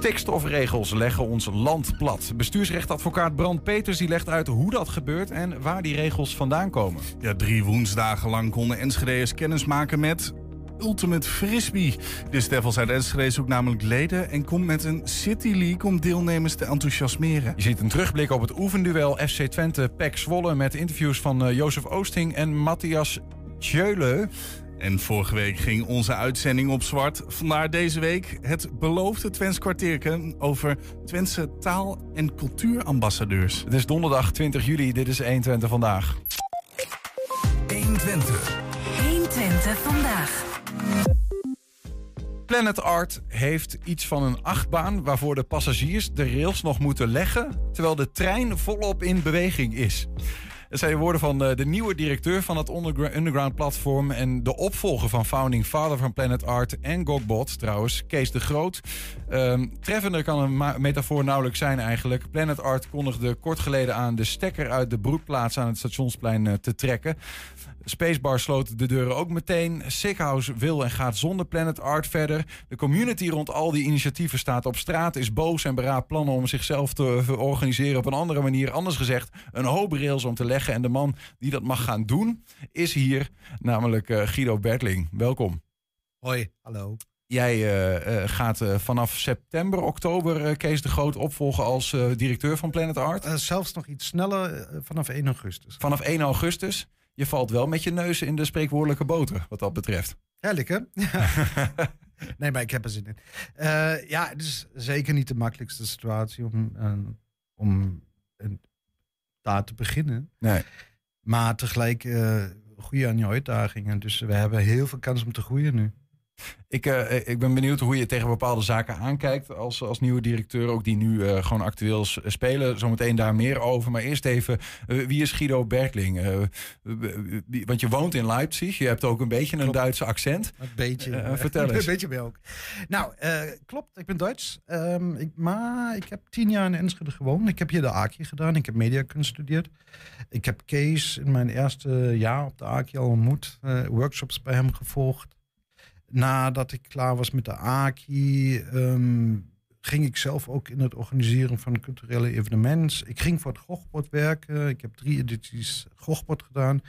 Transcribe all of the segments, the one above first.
Stikstofregels leggen ons land plat. Bestuursrechtadvocaat Brand Peters die legt uit hoe dat gebeurt en waar die regels vandaan komen. Ja, drie woensdagen lang konden Enschede'ers kennis maken met Ultimate Frisbee. De Devils uit Enschede zoekt namelijk leden en komt met een City League om deelnemers te enthousiasmeren. Je ziet een terugblik op het oefenduel FC Twente Pek Zwolle met interviews van uh, Jozef Oosting en Matthias Tjöle. En vorige week ging onze uitzending op zwart. Vandaar deze week het beloofde Twents kwartierken over Twentse taal- en cultuurambassadeurs. Het is donderdag 20 juli, dit is 120 vandaag. 120. 120 vandaag. Planet Art heeft iets van een achtbaan waarvoor de passagiers de rails nog moeten leggen, terwijl de trein volop in beweging is. Dat zijn de woorden van de, de nieuwe directeur van het underground platform en de opvolger van founding father van Planet Art en Gogbot trouwens, Kees de Groot. Um, treffender kan een metafoor nauwelijks zijn eigenlijk. Planet Art kondigde kort geleden aan de stekker uit de broedplaats aan het stationsplein uh, te trekken. Spacebar sloot de deuren ook meteen. Sickhouse wil en gaat zonder Planet Art verder. De community rond al die initiatieven staat op straat, is boos en beraadt plannen om zichzelf te organiseren op een andere manier. Anders gezegd, een hoop rails om te leggen. En de man die dat mag gaan doen, is hier, namelijk uh, Guido Bertling. Welkom. Hoi, hallo. Jij uh, uh, gaat uh, vanaf september, oktober Kees de Groot opvolgen als directeur van Planet Art? zelfs nog iets sneller, vanaf 1 augustus. Vanaf 1 augustus? Je valt wel met je neus in de spreekwoordelijke boter, wat dat betreft. Heerlijk, hè? nee, maar ik heb er zin in. ja, het is zeker niet de makkelijkste situatie om, om daar te beginnen. Nee. Maar tegelijk goede aan je uitdagingen. Dus we hebben heel veel kans om te groeien nu. Ik, uh, ik ben benieuwd hoe je tegen bepaalde zaken aankijkt als, als nieuwe directeur, ook die nu uh, gewoon actueel spelen. Zometeen daar meer over. Maar eerst even, uh, wie is Guido Bertling? want je woont in Leipzig, je hebt ook een beetje een. Duitse accent. Een beetje. vertel eens. een beetje bij ook. Nou, klopt, ik ben Duits. Um, ik, maar ik heb tien jaar in Enschede gewoond. Ik heb hier de AKI gedaan, ik heb mediakunst gestudeerd. Ik heb Kees in mijn eerste jaar op de AKI al ontmoet, workshops bij hem gevolgd nadat ik klaar was met de AKI, um, ging ik zelf ook in het organiseren van culturele evenementen. Ik ging voor het Gochbord werken. Ik heb drie edities Gochbord gedaan.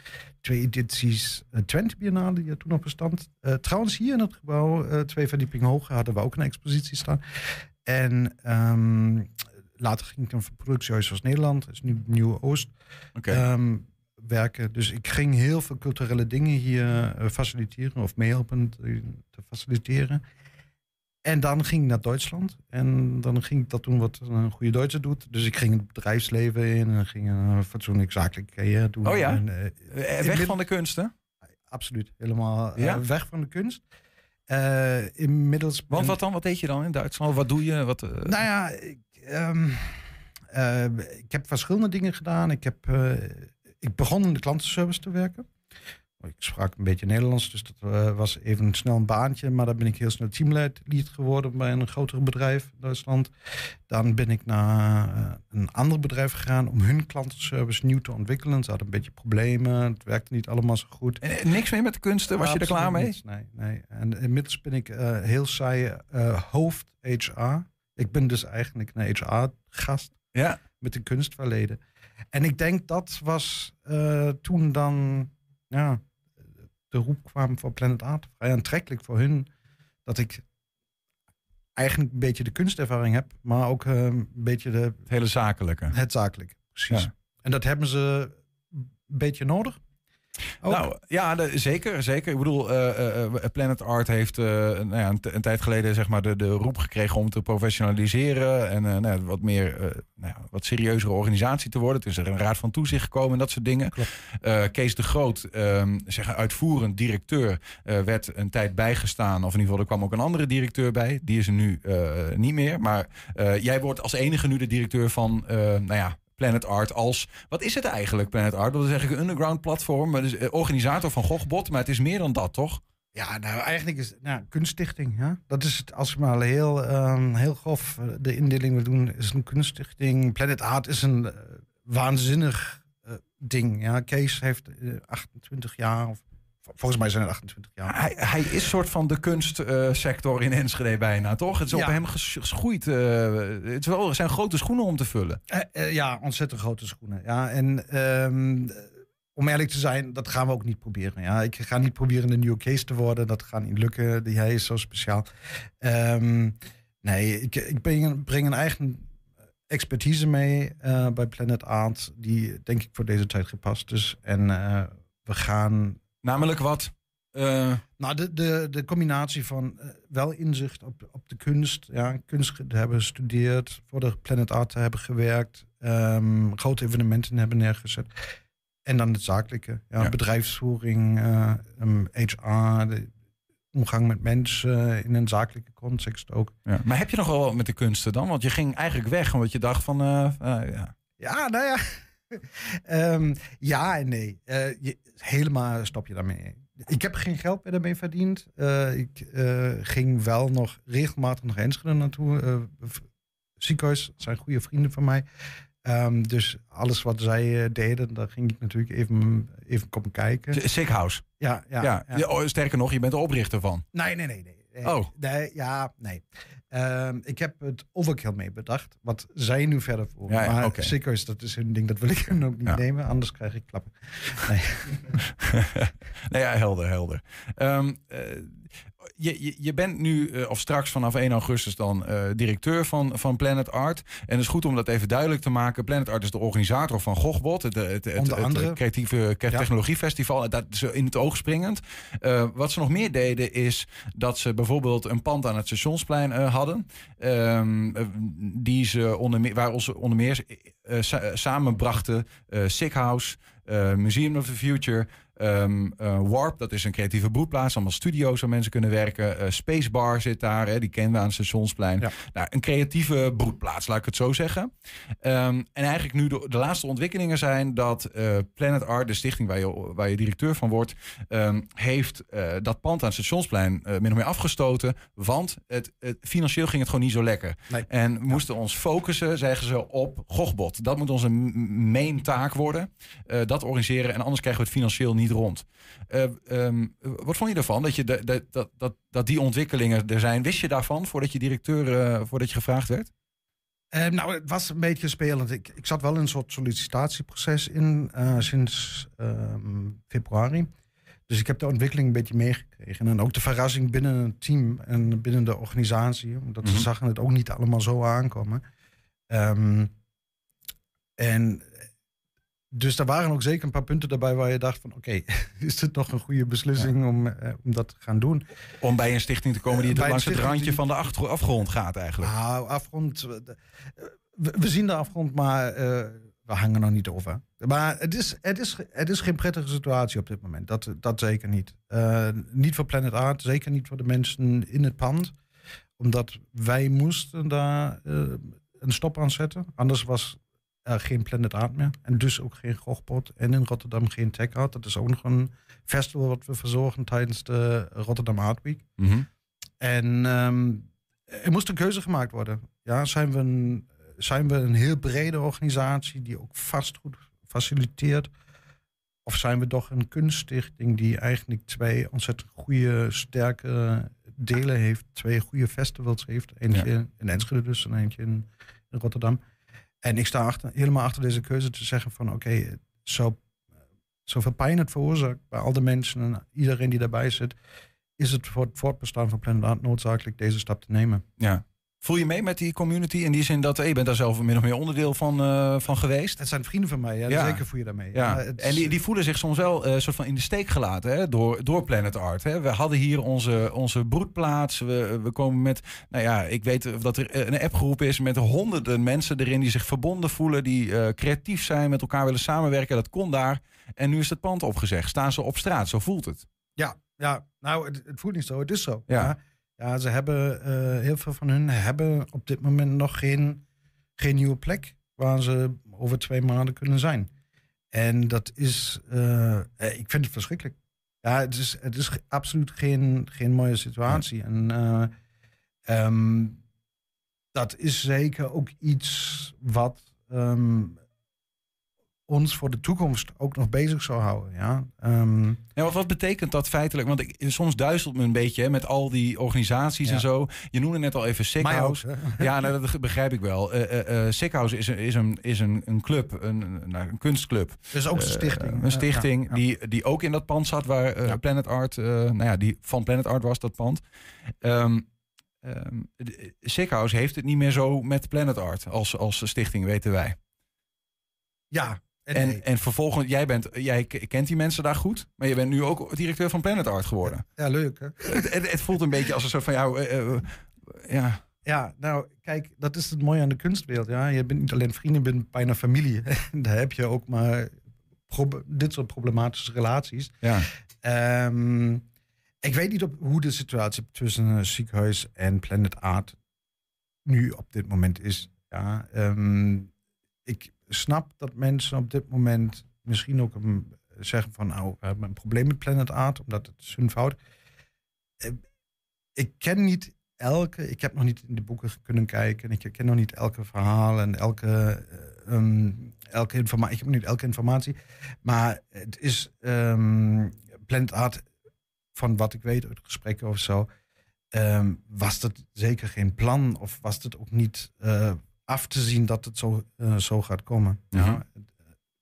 Twee edities uh, Twente Biennale, die er toen op bestand. Uh, trouwens, hier in het gebouw, uh, twee verdiepingen hoger, hadden we ook een expositie staan. En um, later ging ik dan voor productiehuis als Nederland. Dat is nu Nieuwe Oost. Okay. Um, werken. Dus ik ging heel veel culturele dingen hier uh, faciliteren of meehelpen te, te, faciliteren. En dan ging ik naar Duitsland. En dan ging ik dat doen wat een goede Duitser doet. Dus ik ging het bedrijfsleven in en ging een fatsoenlijk zakelijk carrière doen. Oh ja? En, uh, weg van de kunsten? Absoluut, helemaal uh, ja? weg van de kunst. Uh, inmiddels. Want wat dan? Wat deed je dan in Duitsland? Wat doe je? Wat, Nou ja, ik, um, ik heb verschillende dingen gedaan. Ik heb ik begon in de klantenservice te werken. Ik sprak een beetje Nederlands, dus dat uh, was even snel een baantje. Maar dan ben ik heel snel teamlead geworden bij een groter bedrijf in Duitsland. Dan ben ik naar uh, een ander bedrijf gegaan om hun klantenservice nieuw te ontwikkelen. Ze hadden een beetje problemen, het werkte niet allemaal zo goed. En, niks meer met de kunsten, was je er klaar mee? Niets, nee, nee. En inmiddels ben ik uh, heel saai hoofd HR. Ik ben dus eigenlijk een HR-gast ja. met een kunstverleden. En ik denk dat was uh, toen dan ja, de roep kwam voor Planet Art. Vrij aantrekkelijk voor hun. Dat ik eigenlijk een beetje de kunstervaring heb. Maar ook uh, een beetje de... Het hele zakelijke. Het zakelijke, precies. Ja. En dat hebben ze een beetje nodig. Ook. Nou ja, de, zeker, zeker. Ik bedoel, uh, uh, Planet Art heeft uh, nou ja, een, een, tijd geleden zeg maar de, de roep gekregen om te professionaliseren en nou ja, wat meer, nou ja, wat serieuzere organisatie te worden. Het is er een raad van toezicht gekomen en dat soort dingen. Kees de Groot, ehm, zeg uitvoerend directeur, werd een tijd bijgestaan. Of in ieder geval, er kwam ook een andere directeur bij. Die is er nu niet meer. Maar jij wordt als enige nu de directeur van, nou ja, Planet Art als... Wat is het eigenlijk, Planet Art? Dat is eigenlijk een underground platform. Dus organisator van Gochbot, maar het is meer dan dat, toch? Ja, nou eigenlijk is nou, kunststichting. Ja? Dat is het, als ik maar heel, um, heel grof de indeling wil doen, is een kunststichting. Planet Art is een uh, waanzinnig ding. Ja? Kees heeft uh, 28 jaar of volgens mij zijn het 28 jaar. Hij, hij is soort van de kunstsector in Enschede bijna, toch? Het is Ja. op hem ges- geschoeid. eh, het is wel, er zijn grote schoenen om te vullen. Eh, eh, ja, ontzettend grote schoenen. Ja, en ehm, om eerlijk te zijn, dat gaan we ook niet proberen. Ja, ik ga niet proberen een nieuwe case te worden. Dat gaat niet lukken. Die, hij is zo speciaal. Ehm, nee, ik, ik breng, breng een eigen expertise mee bij Planet Art. Die denk ik voor deze tijd gepast is. En we gaan Namelijk wat? Eh, nou, de, de, de combinatie van eh, wel inzicht op, op de kunst, ja, kunst te hebben gestudeerd, voor de Planet Art te hebben gewerkt, ehm, grote evenementen hebben neergezet. En dan het zakelijke, ja, Ja. bedrijfsvoering, eh, ehm, HR, de omgang met mensen in een zakelijke context ook. ja. Maar heb je nog wel wat met de kunsten dan? Want je ging eigenlijk weg omdat je dacht van... eh, eh, ja. Ja, nou ja. Ehm, ja en nee. Eh, je, helemaal stop je daarmee. Ik heb geen geld meer daarmee verdiend. Eh, ik eh, ging wel nog regelmatig naar Enschede naartoe. Ziekenhuis zijn goede vrienden van mij. Ehm, dus alles wat zij deden, daar ging ik natuurlijk even, even komen kijken. Sick House. Ja, ja, Ja. oh, sterker nog, je bent de oprichter van. Nee, nee, nee. nee. nee. Oh. Nee, ja, nee. Ehm, ik heb het overkill mee bedacht. Wat zij nu verder voor. Ja, ja, maar oké. ziekenhuis, dat is hun ding. Dat wil ik hun ook niet Ja. nemen. Anders krijg ik klappen. Nee. nou ja, helder, helder. Ehm, eh, je, je, je bent nu, eh, of straks vanaf 1 augustus dan, eh, directeur van, van Planet Art. En het is goed om dat even duidelijk te maken. Planet Art is de organisator van Gogbot, het, het, het, Onder het, andere. creatieve technologiefestival. Dat is in het oog springend. Eh, wat ze nog meer deden is dat ze bijvoorbeeld een pand aan het stationsplein eh, hadden. Ehm, eh, die ze onder meer, waar onze onder meer eh, sa- samenbrachten. eh Sick House, eh, Museum of the Future, ehm, eh, Warp, dat is een creatieve broedplaats, allemaal studio's waar mensen kunnen werken. Eh, Spacebar zit daar, hè, die kennen we aan het stationsplein. Ja. Nou, een creatieve broedplaats, laat ik het zo zeggen. Ehm, en eigenlijk nu de, de laatste ontwikkelingen zijn dat eh, Planet Art, de stichting waar je, waar je directeur van wordt, ehm, heeft dat pand aan het stationsplein min of meer afgestoten. Want het, het, financieel ging het gewoon niet zo lekker. Nee. En we moesten ons focussen, zeggen ze, op Gogbot. Dat moet onze main taak worden. dat organiseren en anders krijgen we het financieel niet rond. Eh, ehm, wat vond je ervan dat, je de, de- dat, dat, dat die ontwikkelingen er zijn? Wist je daarvan voordat je directeur, eh, voordat je gevraagd werd? Eh, nou, het was een beetje spelend. Ik, ik zat wel in een soort sollicitatieproces in eh, sinds ehm, februari. Dus ik heb de ontwikkeling een beetje meegekregen. En ook de verrassing binnen het team en binnen de organisatie. Omdat Mhm. ze zagen het ook niet allemaal zo aankomen. Ehm, en dus er waren ook zeker een paar punten daarbij waar je dacht van... oké, is dit nog een goede beslissing om, eh, om dat te gaan doen? Om bij een stichting te komen die Eh, een langs het randje die- van de afgrond gaat eigenlijk. Nou, afgrond. eh, We, we zien de afgrond, maar we hangen nog niet over. Maar het is, het, is, het is geen prettige situatie op dit moment. Dat, dat zeker niet. Niet voor Planet Art, zeker niet voor de mensen in het pand. Omdat wij moesten daar een stop aan zetten. Anders was er geen Planet Art meer. En dus ook geen Gochpot. En in Rotterdam geen Tech Art. Dat is ook nog een festival wat we verzorgen tijdens de Rotterdam Art Week. Mhm. En ehm, er moest een keuze gemaakt worden. Ja, zijn we, een, zijn we een heel brede organisatie die ook vastgoed faciliteert? Of zijn we toch een kunststichting die eigenlijk twee ontzettend goede, sterke delen heeft? Twee goede festivals heeft. Eentje in Enschede dus en eentje in, in Rotterdam. En ik sta achter, helemaal achter deze keuze te zeggen van oké, zo, zoveel pijn het veroorzaakt bij al de mensen en iedereen die daarbij zit, is het voor het voortbestaan van Planet Art noodzakelijk deze stap te nemen. Ja. Voel je mee met die community in die zin dat eh, je bent daar zelf min of meer onderdeel van, eh, van geweest? Het zijn vrienden van mij, ja, Ja. zeker voel je daarmee. Ja, en die, die voelen zich soms wel eh, soort van in de steek gelaten hè, door, door Planet Art. Hè. We hadden hier onze, onze broedplaats. We, we komen met, nou ja, ik weet dat er een appgroep is met honderden mensen erin die zich verbonden voelen, die creatief zijn, met elkaar willen samenwerken. Dat kon daar. En nu is het pand opgezegd. Staan ze op straat, zo voelt het. ja, ja, nou, het, het voelt niet zo, het is zo. Ja. Ja, ja ze hebben, eh, heel veel van hun hebben op dit moment nog geen, geen nieuwe plek waar ze over twee maanden kunnen zijn. En dat is, eh, eh, ik vind het verschrikkelijk. Ja, het is, het is absoluut geen, geen mooie situatie. En eh, ehm, dat is zeker ook iets wat ehm, ons voor de toekomst ook nog bezig zou houden. Ja? Ja, wat, wat betekent dat feitelijk? Want ik, soms duizelt me een beetje hè, met al die organisaties Ja. en zo. Je noemde net al even Sick mij ook. House. hè. Ja, nou, dat begrijp ik wel. Eh eh eh, Sick House is een, is een, is een, een club, een, nou, een kunstclub. Dus ook een stichting. een stichting Ja. Die, die ook in dat pand zat waar. Planet Art, nou ja, die van Planet Art was dat pand. Ehm ehm, de- Sick House heeft het niet meer zo met Planet Art als, als stichting, weten wij. Ja, en, En, nee. en vervolgens, jij, bent, jij kent die mensen daar goed, maar je bent nu ook directeur van Planet Art geworden. ja, leuk hè? het, het, het voelt een beetje als een soort van jou, eh, eh, ja. Ja, nou, kijk, dat is het mooie aan de kunstwereld. Ja? Je bent niet alleen vrienden, je bent bijna familie. Daar heb je ook maar dit soort problematische relaties. ja. Ehm, ik weet niet op hoe de situatie tussen een ziekenhuis en Planet Art nu op dit moment is. Ja, ehm, ik snap dat mensen op dit moment misschien ook een, zeggen van nou, we hebben een probleem met Planet Art, omdat het is hun fout. Eh, ik ken niet elke, ik heb nog niet in de boeken kunnen kijken en ik ken nog niet elke verhaal en elke, eh, ehm, elke informatie. Ik heb niet elke informatie, maar het is ehm, Planet Art, van wat ik weet uit gesprekken of zo, ehm, was dat zeker geen plan of was het ook niet eh, af te zien dat het zo, eh, zo gaat komen. Ja,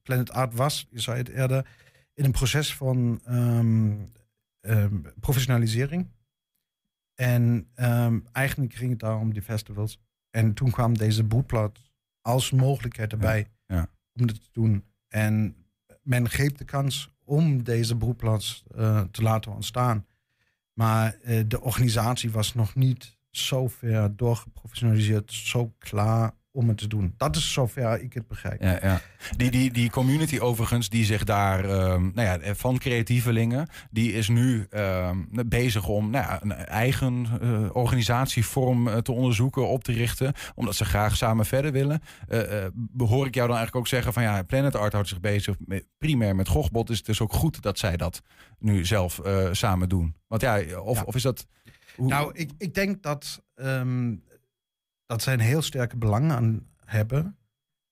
Planet Art was, je zei het eerder, in een proces van ehm, ehm, professionalisering. En ehm, eigenlijk ging het daar om die festivals. En toen kwam deze bootplat als mogelijkheid erbij ja. om dit te doen. En men greep de kans om deze broedplaats eh, te laten ontstaan. Maar eh, de organisatie was nog niet zo ver doorgeprofessionaliseerd, zo klaar om het te doen. Dat is zover ik het begrijp. Ja, ja. Die, die, die community overigens, die zich daar, ehm, nou ja, van creatievelingen, die is nu ehm, bezig om nou ja, een eigen eh, organisatievorm eh, te onderzoeken, op te richten, omdat ze graag samen verder willen. Eh eh, hoor ik jou dan eigenlijk ook zeggen van ja, Planet Art houdt zich bezig met, primair met Gochbot, dus het is ook goed dat zij dat nu zelf eh, samen doen. Want ja, of, Ja. of is dat... hoe- Nou, ik, ik denk dat, ehm, dat zij een heel sterke belang aan hebben.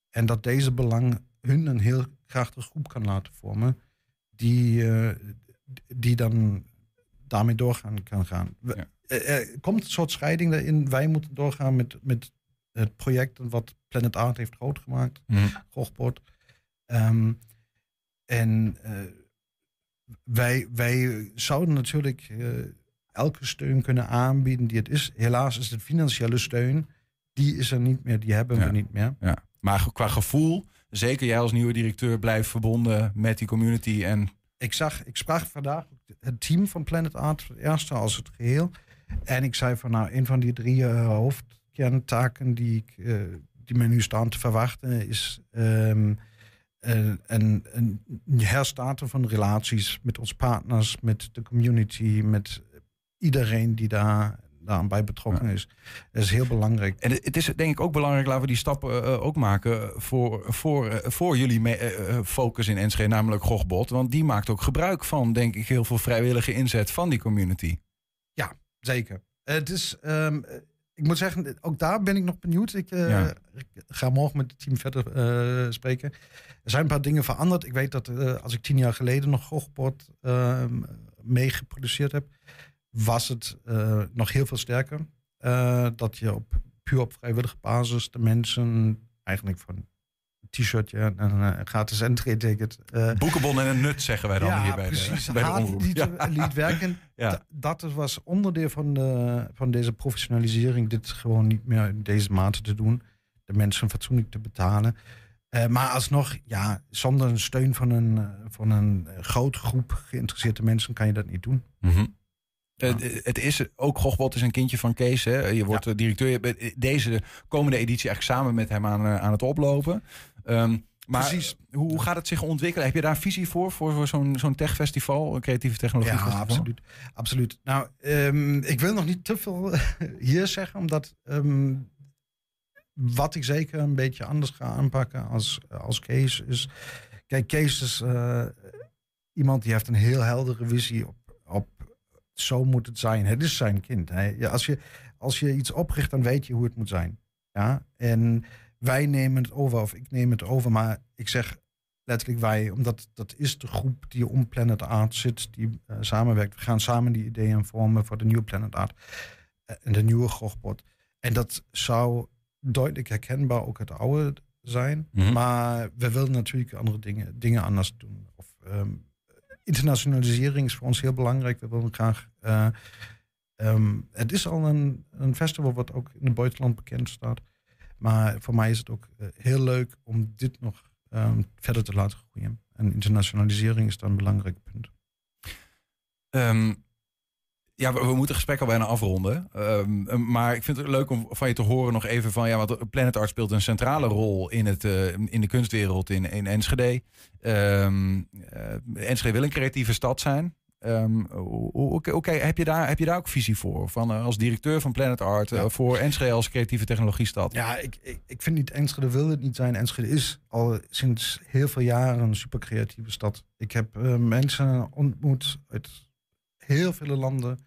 En dat deze belang hun een heel krachtige groep kan laten vormen. Die, eh, die dan daarmee doorgaan kan gaan. Ja. Er komt een soort scheiding daarin. Wij moeten doorgaan met, met het project wat Planet Art heeft groot gemaakt. Gochbord. Ehm, en eh, wij, wij zouden natuurlijk eh, elke steun kunnen aanbieden die het is. Helaas is de financiële steun, die is er niet meer, die hebben Ja. we niet meer. Ja. Maar qua gevoel, zeker jij als nieuwe directeur blijft verbonden met die community en Ik zag, ik sprak vandaag het team van Planet Art, het eerste als het geheel. En ik zei van nou, een van die drie eh, hoofdkerntaken die, ik, eh, die men nu staan te verwachten, is een, een, een herstarten van relaties met onze partners, met de community, met iedereen die daar, daar bij betrokken is. Dat is heel belangrijk. En het is denk ik ook belangrijk, laten we die stappen eh, ook maken voor, voor, eh, voor jullie eh, eh, focus in Enschede, namelijk Gochbot. Want die maakt ook gebruik van, denk ik, heel veel vrijwillige inzet van die community. Zeker. Het is, ehm, ik moet zeggen, ook daar ben ik nog benieuwd. Ik, eh, Ja. ik ga morgen met het team verder eh, spreken. Er zijn een paar dingen veranderd. Ik weet dat eh, als ik tien jaar geleden nog Gochbord ehm mee geproduceerd heb, was het eh, nog heel veel sterker. Eh, dat je op puur op vrijwillige basis de mensen eigenlijk van een t-shirtje en een eh, gratis entree-ticket eh, Boekenbon en een nut, zeggen wij dan ja, hier bij precies. de, bij de omroep. Ja. liet werken. Ja. Dat was onderdeel van, de, van deze professionalisering. Dit gewoon niet meer in deze mate te doen. De mensen fatsoenlijk te betalen. Eh, maar alsnog, ja, zonder een steun van een, van een grote groep geïnteresseerde mensen kan je dat niet doen. Mhm. Eh, het is ook Gochbot is een kindje van Kees. Hè? Je wordt eh, directeur. Je bent deze komende editie eigenlijk samen met hem aan, eh, aan het oplopen. Ehm, maar Precies. hoe, gaat het zich ontwikkelen? Heb je daar een visie voor? Voor, voor zo'n zo'n techfestival, een creatieve technologie Ja, festival? absoluut. absoluut. Nou, ehm, ik wil nog niet te veel hier zeggen, omdat ehm, wat ik zeker een beetje anders ga aanpakken als, als Kees is. Kijk, Kees is eh, iemand die heeft een heel heldere visie op zo moet het zijn. Het is zijn kind. Hè. Ja, als, je, als je iets opricht, dan weet je hoe het moet zijn. Ja? En wij nemen het over, of ik neem het over, maar ik zeg, letterlijk wij, omdat dat is de groep die om Planet Art zit, die eh, samenwerkt. We gaan samen die ideeën vormen voor de nieuwe Planet Art eh, en de nieuwe Grogbot. En dat zou duidelijk herkenbaar ook het oude zijn. Mhm. Maar we willen natuurlijk andere dingen, dingen anders doen. Of, ehm, internationalisering is voor ons heel belangrijk. We willen graag. eh, ehm, het is al een, een festival wat ook in het buitenland bekend staat. Maar voor mij is het ook eh, heel leuk om dit nog ehm, verder te laten groeien. En internationalisering is dan een belangrijk punt. Ehm, ja, we, we moeten het gesprek al bijna afronden. Ehm, maar ik vind het leuk om van je te horen nog even van... Ja, want Planet Art speelt een centrale rol in, het, eh, in de kunstwereld in, in Enschede. Ehm, eh, Enschede wil een creatieve stad zijn. Ehm, hoe- Oké, heb, je daar, heb je daar ook visie voor? Van, eh, als directeur van Planet Art, Ja. voor Enschede als creatieve technologiestad? Ja, ik, ik, ik vind niet Enschede wil het niet zijn. Enschede is al sinds heel veel jaren een super creatieve stad. Ik heb mensen ontmoet uit heel vele landen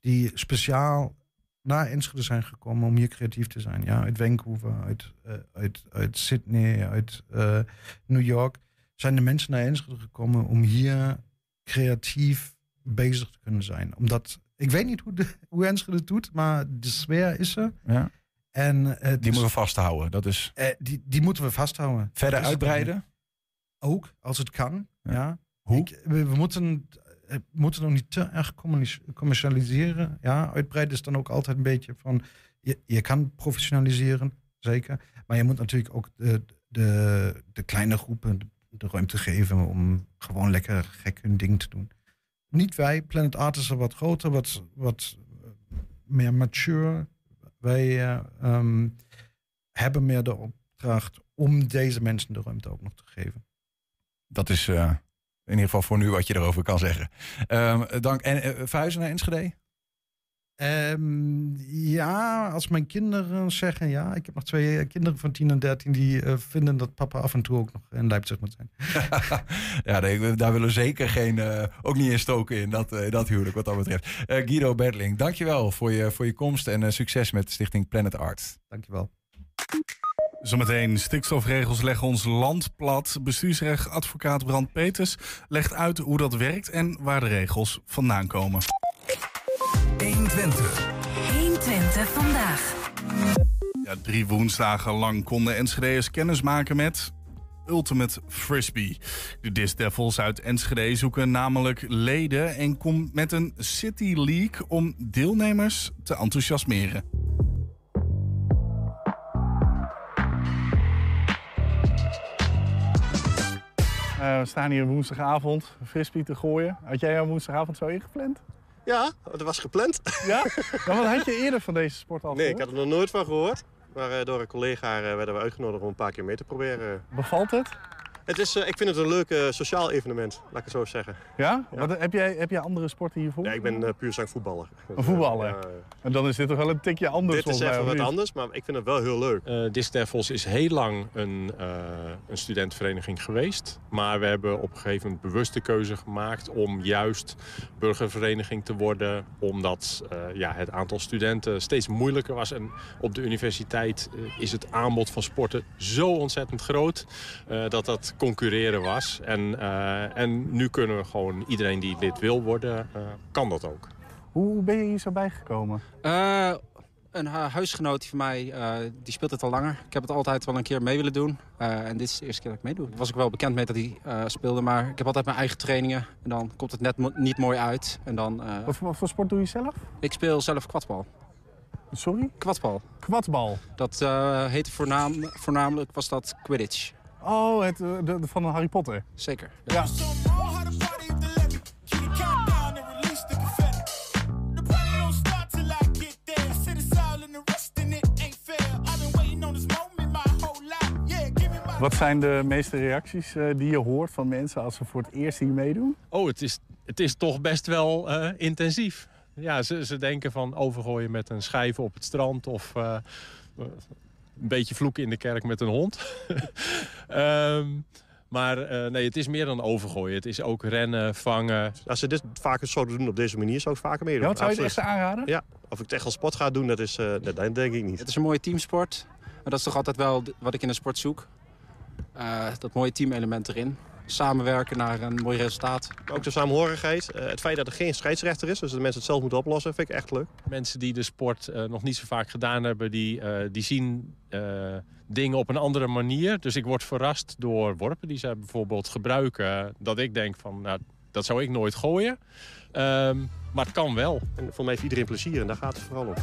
die speciaal naar Enschede zijn gekomen om hier creatief te zijn. Ja, uit Vancouver, uit, eh, uit, uit Sydney, uit eh, New York. Zijn de mensen naar Enschede gekomen om hier creatief bezig te kunnen zijn. Omdat, ik weet niet hoe, de, hoe Enschede het doet, maar de sfeer is er. Ja. En het Die moeten we vasthouden. Dat is eh, die, die moeten we vasthouden. verder uitbreiden. Ook, als het kan. Ja. Ja. Hoe? Ik- we, we moeten, eh, moeten nog niet te erg commerci- commercialiseren. Ja, uitbreiden is dan ook altijd een beetje van... Je, je kan professionaliseren, zeker. Maar je moet natuurlijk ook de, de, de kleine groepen de, ruimte geven... om gewoon lekker gek hun ding te doen. Niet wij. Planet Art is wat groter, wat, wat eh, meer mature. Wij eh, ehm, hebben meer de opdracht om deze mensen de ruimte ook nog te geven. Dat is eh, in ieder geval voor nu wat je erover kan zeggen. Ehm, dank. En eh, verhuizen naar Enschede? Ehm, ja, als mijn kinderen zeggen ja. Ik heb nog twee eh, kinderen van 10 en 13 die eh, vinden dat papa af en toe ook nog in Leipzig moet zijn. ja, nee, daar willen we zeker geen, ook niet in stoken in dat, dat huwelijk wat dat betreft. Guido Bertling, dankjewel voor je, voor je komst en succes met Stichting Planet Art. Dankjewel. Zometeen, stikstofregels leggen ons land plat. Bestuursrechtadvocaat Brand Peters legt uit hoe dat werkt en waar de regels vandaan komen. 120 vandaag. Ja, drie woensdagen lang konden Enschede'ers kennis maken met Ultimate Frisbee. De Dis Devils uit Enschede zoeken namelijk leden en komt met een City League om deelnemers te enthousiasmeren. Eh, we staan hier woensdagavond frisbee te gooien. Had jij jouw woensdagavond zo ingepland? Ja, dat was gepland. Ja? Dan wat had je eerder van deze sport al Nee, ik had er nog nooit van gehoord. Maar eh, door een collega eh, werden we uitgenodigd om een paar keer mee te proberen. Bevalt het? Het is, eh, ik vind het een leuk eh, sociaal evenement, laat ik het zo zeggen. Ja? Ja. Wat, heb, jij, heb jij andere sporten hiervoor? Ja, ik ben eh, puur zang voetballer. Een voetballer? Ja, En dan is dit toch wel een tikje anders dit is volgens mij, even wat anders, maar ik vind het wel heel leuk. Eh Disc Devils is heel lang een, eh een studentenvereniging geweest. Maar we hebben op een gegeven moment bewust de keuze gemaakt om juist burgervereniging te worden. Omdat eh, ja, het aantal studenten steeds moeilijker was. En op de universiteit is het aanbod van sporten zo ontzettend groot eh, dat dat concurreren was. En, eh, en nu kunnen we gewoon, iedereen die lid wil worden, eh, kan dat ook. Hoe ben je hier zo bijgekomen? Eh, een hu- huisgenoot van mij, eh, die speelt het al langer. Ik heb het altijd wel een keer mee willen doen. Eh, en dit is de eerste keer dat ik meedoe. Was ik wel bekend mee dat hij eh, speelde, maar ik heb altijd mijn eigen trainingen. En dan komt het net mo- niet mooi uit. En dan, eh, Wat, voor- wat voor sport doe je zelf? ik speel zelf kwadbal. Sorry? Kwadbal. Kwadbal. Dat eh heette voornaam, voornamelijk was dat Quidditch. Oh, het, eh, de, de- van Harry Potter. Zeker. Ja. Wat zijn de meeste reacties eh, die je hoort van mensen als ze voor het eerst hier meedoen? Oh, het is, het is toch best wel eh, intensief. Ja, ze, ze denken van overgooien met een schijf op het strand... of eh, een beetje vloeken in de kerk met een hond. Ehm, maar eh, nee, het is meer dan overgooien. Het is ook rennen, vangen. Als ze dit vaker zouden doen op deze manier, zou ik vaker meedoen. Ja, wat zou je het echt aanraden? Ja, of ik het echt als sport ga doen, dat, is, eh, dat denk ik niet. Het is een mooie teamsport. En dat is toch altijd wel wat ik in een sport zoek. eh, dat mooie teamelement erin. Samenwerken naar een mooi resultaat. Maar ook de samenhorigheid. eh, het feit dat er geen scheidsrechter is, dus de mensen het zelf moeten oplossen, vind ik echt leuk. Mensen die de sport eh, nog niet zo vaak gedaan hebben, die, eh, die zien eh, dingen op een andere manier. Dus ik word verrast door worpen die zij bijvoorbeeld gebruiken. Dat ik denk van, nou, dat zou ik nooit gooien. Ehm, maar het kan wel. En voor mij heeft iedereen plezier en daar gaat het vooral om.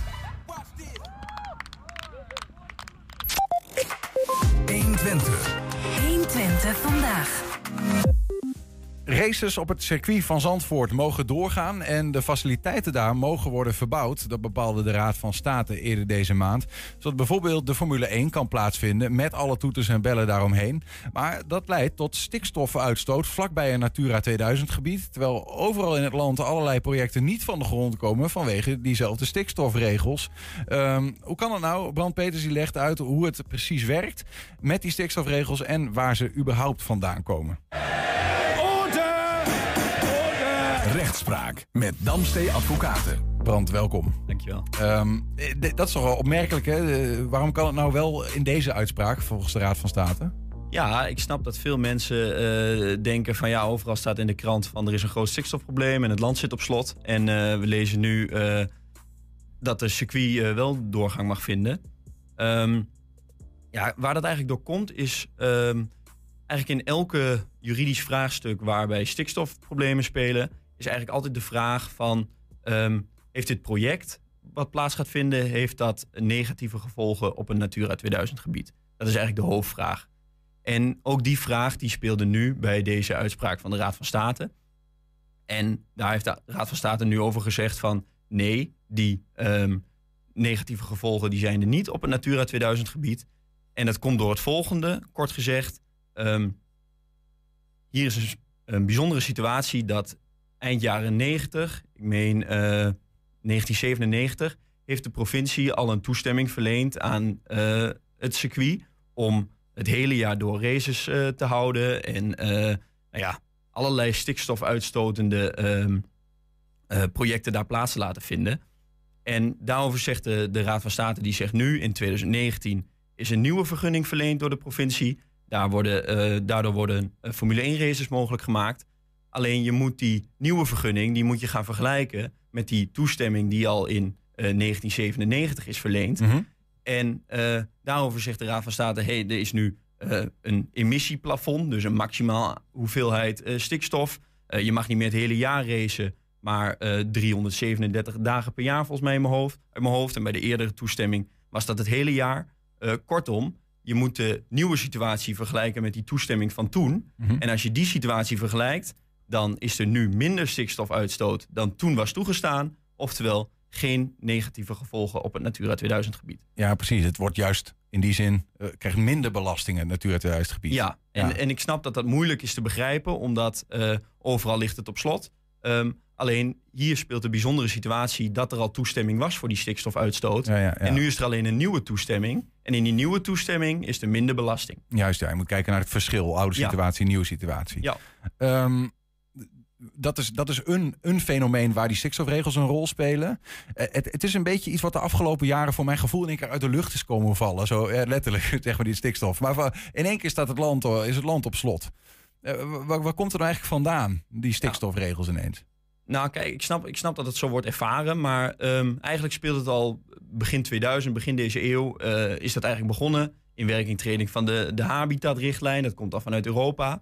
120 vandaag. you Races op het circuit van Zandvoort mogen doorgaan en de faciliteiten daar mogen worden verbouwd. Dat bepaalde de Raad van State eerder deze maand. Zodat bijvoorbeeld de Formule 1 kan plaatsvinden met alle toeters en bellen daaromheen. Maar dat leidt tot stikstofuitstoot vlakbij een Natura 2000 gebied. Terwijl overal in het land allerlei projecten niet van de grond komen vanwege diezelfde stikstofregels. Ehm, hoe kan het nou? Brand Peters legt uit hoe het precies werkt met die stikstofregels en waar ze überhaupt vandaan komen. Rechtspraak met Damstee Advocaten. Brand, welkom. Dankjewel. D- dat is toch wel opmerkelijk, hè? Eh, waarom kan het nou wel in deze uitspraak volgens de Raad van State? Ja, ik snap dat veel mensen eh, denken van ja, overal staat in de krant van er is een groot stikstofprobleem en het land zit op slot. En eh, we lezen nu eh, dat de circuit wel doorgang mag vinden. Ehm, ja, waar dat eigenlijk door komt is ehm, eigenlijk in elke juridisch vraagstuk waarbij stikstofproblemen spelen, is eigenlijk altijd de vraag van ehm, heeft dit project wat plaats gaat vinden, heeft dat negatieve gevolgen op een Natura 2000 gebied? Dat is eigenlijk de hoofdvraag. En ook die vraag die speelde nu bij deze uitspraak van de Raad van State. En daar heeft de Raad van State nu over gezegd van nee, die ehm, negatieve gevolgen die zijn er niet op een Natura 2000 gebied. En dat komt door het volgende, kort gezegd. ehm, hier is een, bijzondere situatie dat eind jaren 90, ik meen eh, 1997, heeft de provincie al een toestemming verleend aan eh, het circuit om het hele jaar door races eh, te houden en nou ja, allerlei stikstofuitstotende ehm, eh, projecten daar plaats te laten vinden. En daarover zegt de, Raad van State, die zegt nu in 2019 is een nieuwe vergunning verleend door de provincie. Daar worden, daardoor worden Formule 1 races mogelijk gemaakt. Alleen je moet die nieuwe vergunning, die moet je gaan vergelijken met die toestemming die al in eh, 1997 is verleend. En eh, daarover zegt de Raad van State: hey, er is nu eh, een emissieplafond, dus een maximaal hoeveelheid eh, stikstof. Eh, je mag niet meer het hele jaar racen, maar eh, 337 dagen per jaar, volgens mij in mijn, hoofd, uit mijn hoofd. En bij de eerdere toestemming was dat het hele jaar. Eh, kortom, je moet de nieuwe situatie vergelijken met die toestemming van toen. En als je die situatie vergelijkt, dan is er nu minder stikstofuitstoot dan toen was toegestaan. Oftewel, geen negatieve gevolgen op het Natura 2000 gebied. Ja, precies. Het wordt juist in die zin, eh, krijgt minder belastingen, Natura 2000 gebied. Ja, en, Ja. en ik snap dat dat moeilijk is te begrijpen, omdat eh, overal ligt het op slot. Ehm, alleen hier speelt de bijzondere situatie dat er al toestemming was voor die stikstofuitstoot. Ja, ja, ja. En nu is er alleen een nieuwe toestemming. En in die nieuwe toestemming is er minder belasting. Juist, ja. Je moet kijken naar het verschil. Oude situatie, nieuwe situatie. Ja. Ehm, dat is, dat is een, een fenomeen waar die stikstofregels een rol spelen. Eh, het, het is een beetje iets wat de afgelopen jaren voor mijn gevoel in één keer uit de lucht is komen vallen. Zo eh, letterlijk, zeg maar, die stikstof. Maar van- in één keer staat het land, eh, is het land op slot. Waar, waar komt het nou eigenlijk vandaan, die stikstofregels ineens? Nou, kijk, ik snap, ik snap dat het zo wordt ervaren, maar ehm, eigenlijk speelt het al begin 2000, begin deze eeuw, is dat eigenlijk begonnen. In werkingtreding van de, de Habitatrichtlijn, dat komt al vanuit Europa.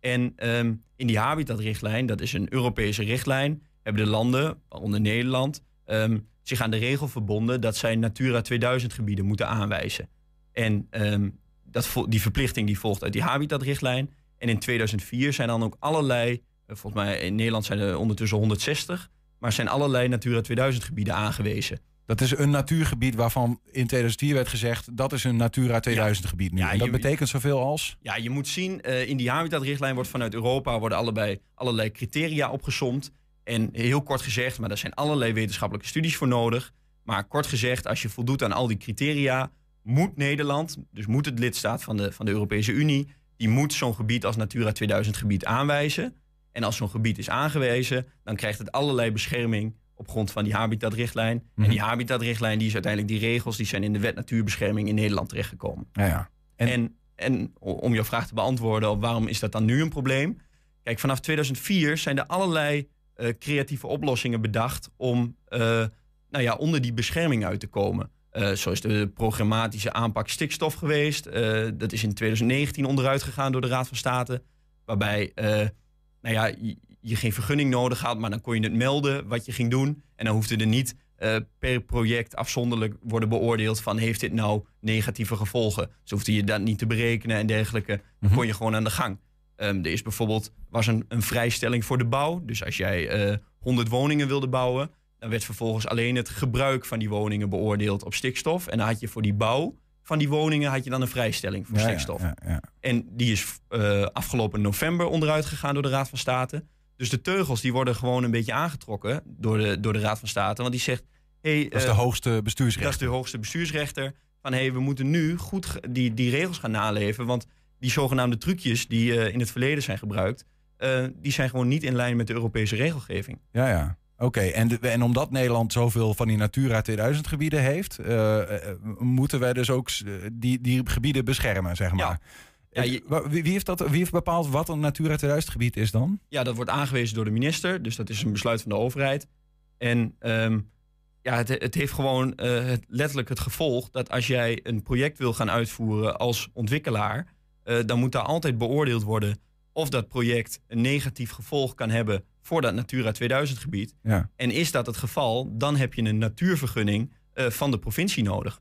En ehm, in die Habitatrichtlijn, dat is een Europese richtlijn, hebben de landen, waaronder Nederland, ehm, zich aan de regel verbonden dat zij Natura 2000 gebieden moeten aanwijzen. En ehm, dat, die verplichting die volgt uit die Habitatrichtlijn. En in 2004 zijn dan ook allerlei eh, Volgens mij in Nederland zijn er ondertussen 160. Maar zijn allerlei Natura 2000 gebieden aangewezen. Dat is een natuurgebied waarvan in 2004 werd gezegd... dat is een Natura 2000 gebied nu. Ja, en dat je- betekent zoveel als... Ja, je moet zien, eh, in die habitatrichtlijn wordt vanuit Europa worden allebei, allerlei criteria opgesomd. En heel kort gezegd, maar daar zijn allerlei wetenschappelijke studies voor nodig. Maar kort gezegd, als je voldoet aan al die criteria, moet Nederland, dus moet het lidstaat van de, van de Europese Unie, die moet zo'n gebied als Natura 2000 gebied aanwijzen. En als zo'n gebied is aangewezen, dan krijgt het allerlei bescherming op grond van die habitatrichtlijn. En die habitatrichtlijn, die is uiteindelijk die regels, die zijn in de wet natuurbescherming in Nederland terechtgekomen. Ja, ja. En- En, en om jouw vraag te beantwoorden op waarom is dat dan nu een probleem. Kijk, vanaf 2004 zijn er allerlei creatieve oplossingen bedacht om nou ja, onder die bescherming uit te komen. Uh, zo is de programmatische aanpak stikstof geweest. Dat is in 2019 onderuit gegaan door de Raad van State. Waarbij nou ja, je, geen vergunning nodig had, maar dan kon je het melden wat je ging doen. En dan hoefde er niet per project afzonderlijk worden beoordeeld van heeft dit nou negatieve gevolgen. Zo hoefde je dat niet te berekenen en dergelijke. Dan mhm. kon je gewoon aan de gang. Um, er is bijvoorbeeld was een, een, vrijstelling voor de bouw. Dus als jij 100 woningen wilde bouwen, dan werd vervolgens alleen het gebruik van die woningen beoordeeld op stikstof. En dan had je voor die bouw van die woningen had je dan een vrijstelling voor stikstof. Ja, ja, en die is uh, afgelopen november onderuit gegaan door de Raad van State. Dus de teugels die worden gewoon een beetje aangetrokken door de, door de Raad van State. Want die zegt... Hey, dat is de uh, hoogste bestuursrechter. Dat is de hoogste bestuursrechter. Van hé, hey, we moeten nu goed die, die regels gaan naleven. Want die zogenaamde trucjes die uh, in het verleden zijn gebruikt... die zijn gewoon niet in lijn met de Europese regelgeving. Ja, ja. Oké, en, en omdat Nederland zoveel van die Natura 2000 gebieden heeft, uh, moeten wij dus ook die, die gebieden beschermen, zeg maar. Ja. Ja, wie, heeft dat, wie heeft bepaald wat een Natura 2000 gebied is dan? Ja, dat wordt aangewezen door de minister, dus dat is een besluit van de overheid. En um, ja, het, het, heeft gewoon uh, het, letterlijk het gevolg dat als jij een project wil gaan uitvoeren als ontwikkelaar, uh, dan moet daar altijd beoordeeld worden of dat project een negatief gevolg kan hebben voor dat Natura 2000 gebied. Ja. En is dat het geval, dan heb je een natuurvergunning uh, van de provincie nodig.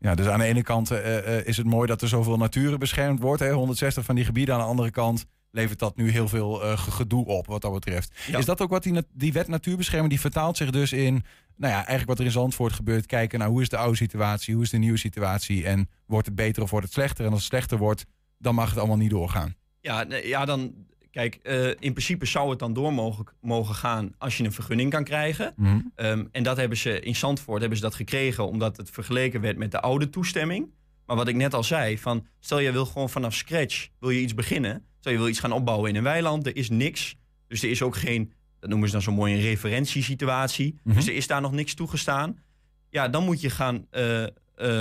Ja, dus aan de ene kant uh, is het mooi dat er zoveel natuur beschermd wordt. Hè? 160 van die gebieden. Aan de andere kant levert dat nu heel veel gedoe op wat dat betreft. Is dat ook wat die, die wet natuurbescherming, die vertaalt zich dus in... Nou ja, eigenlijk wat er in Zandvoort gebeurt. Kijken naar hoe is de oude situatie, hoe is de nieuwe situatie... en wordt het beter of wordt het slechter? En als het slechter wordt, dan mag het allemaal niet doorgaan. Ja, ja dan, Kijk, uh, in principe zou het dan door mogen, mogen gaan als je een vergunning kan krijgen. Mhm. Ehm, en dat hebben ze in Zandvoort hebben ze dat gekregen omdat het vergeleken werd met de oude toestemming. Maar wat ik net al zei, van stel je wil gewoon vanaf scratch wil je iets beginnen. Stel je wil iets gaan opbouwen in een weiland, er is niks. Dus er is ook geen, dat noemen ze dan zo mooi een referentiesituatie. Mm Dus er is daar nog niks toegestaan. Ja, dan moet je gaan, uh, uh,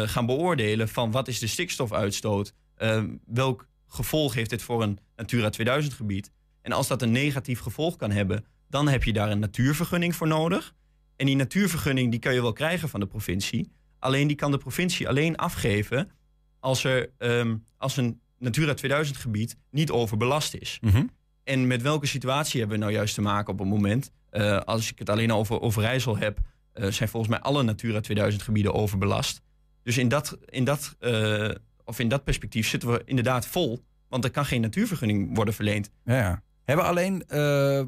gaan beoordelen van wat is de stikstofuitstoot. Ehm, welk gevolg heeft dit voor een Natura 2000 gebied. En als dat een negatief gevolg kan hebben, dan heb je daar een natuurvergunning voor nodig. En die natuurvergunning die kan je wel krijgen van de provincie. Alleen die kan de provincie alleen afgeven als, er, um, als een Natura 2000 gebied niet overbelast is. Mhm. En met welke situatie hebben we nou juist te maken op het moment? Uh, als ik het alleen over Overijssel heb, uh, zijn volgens mij alle Natura 2000 gebieden overbelast. Dus in dat, in dat uh, of in dat perspectief zitten we inderdaad vol. Want er kan geen natuurvergunning worden verleend. Ja. Hebben alleen uh,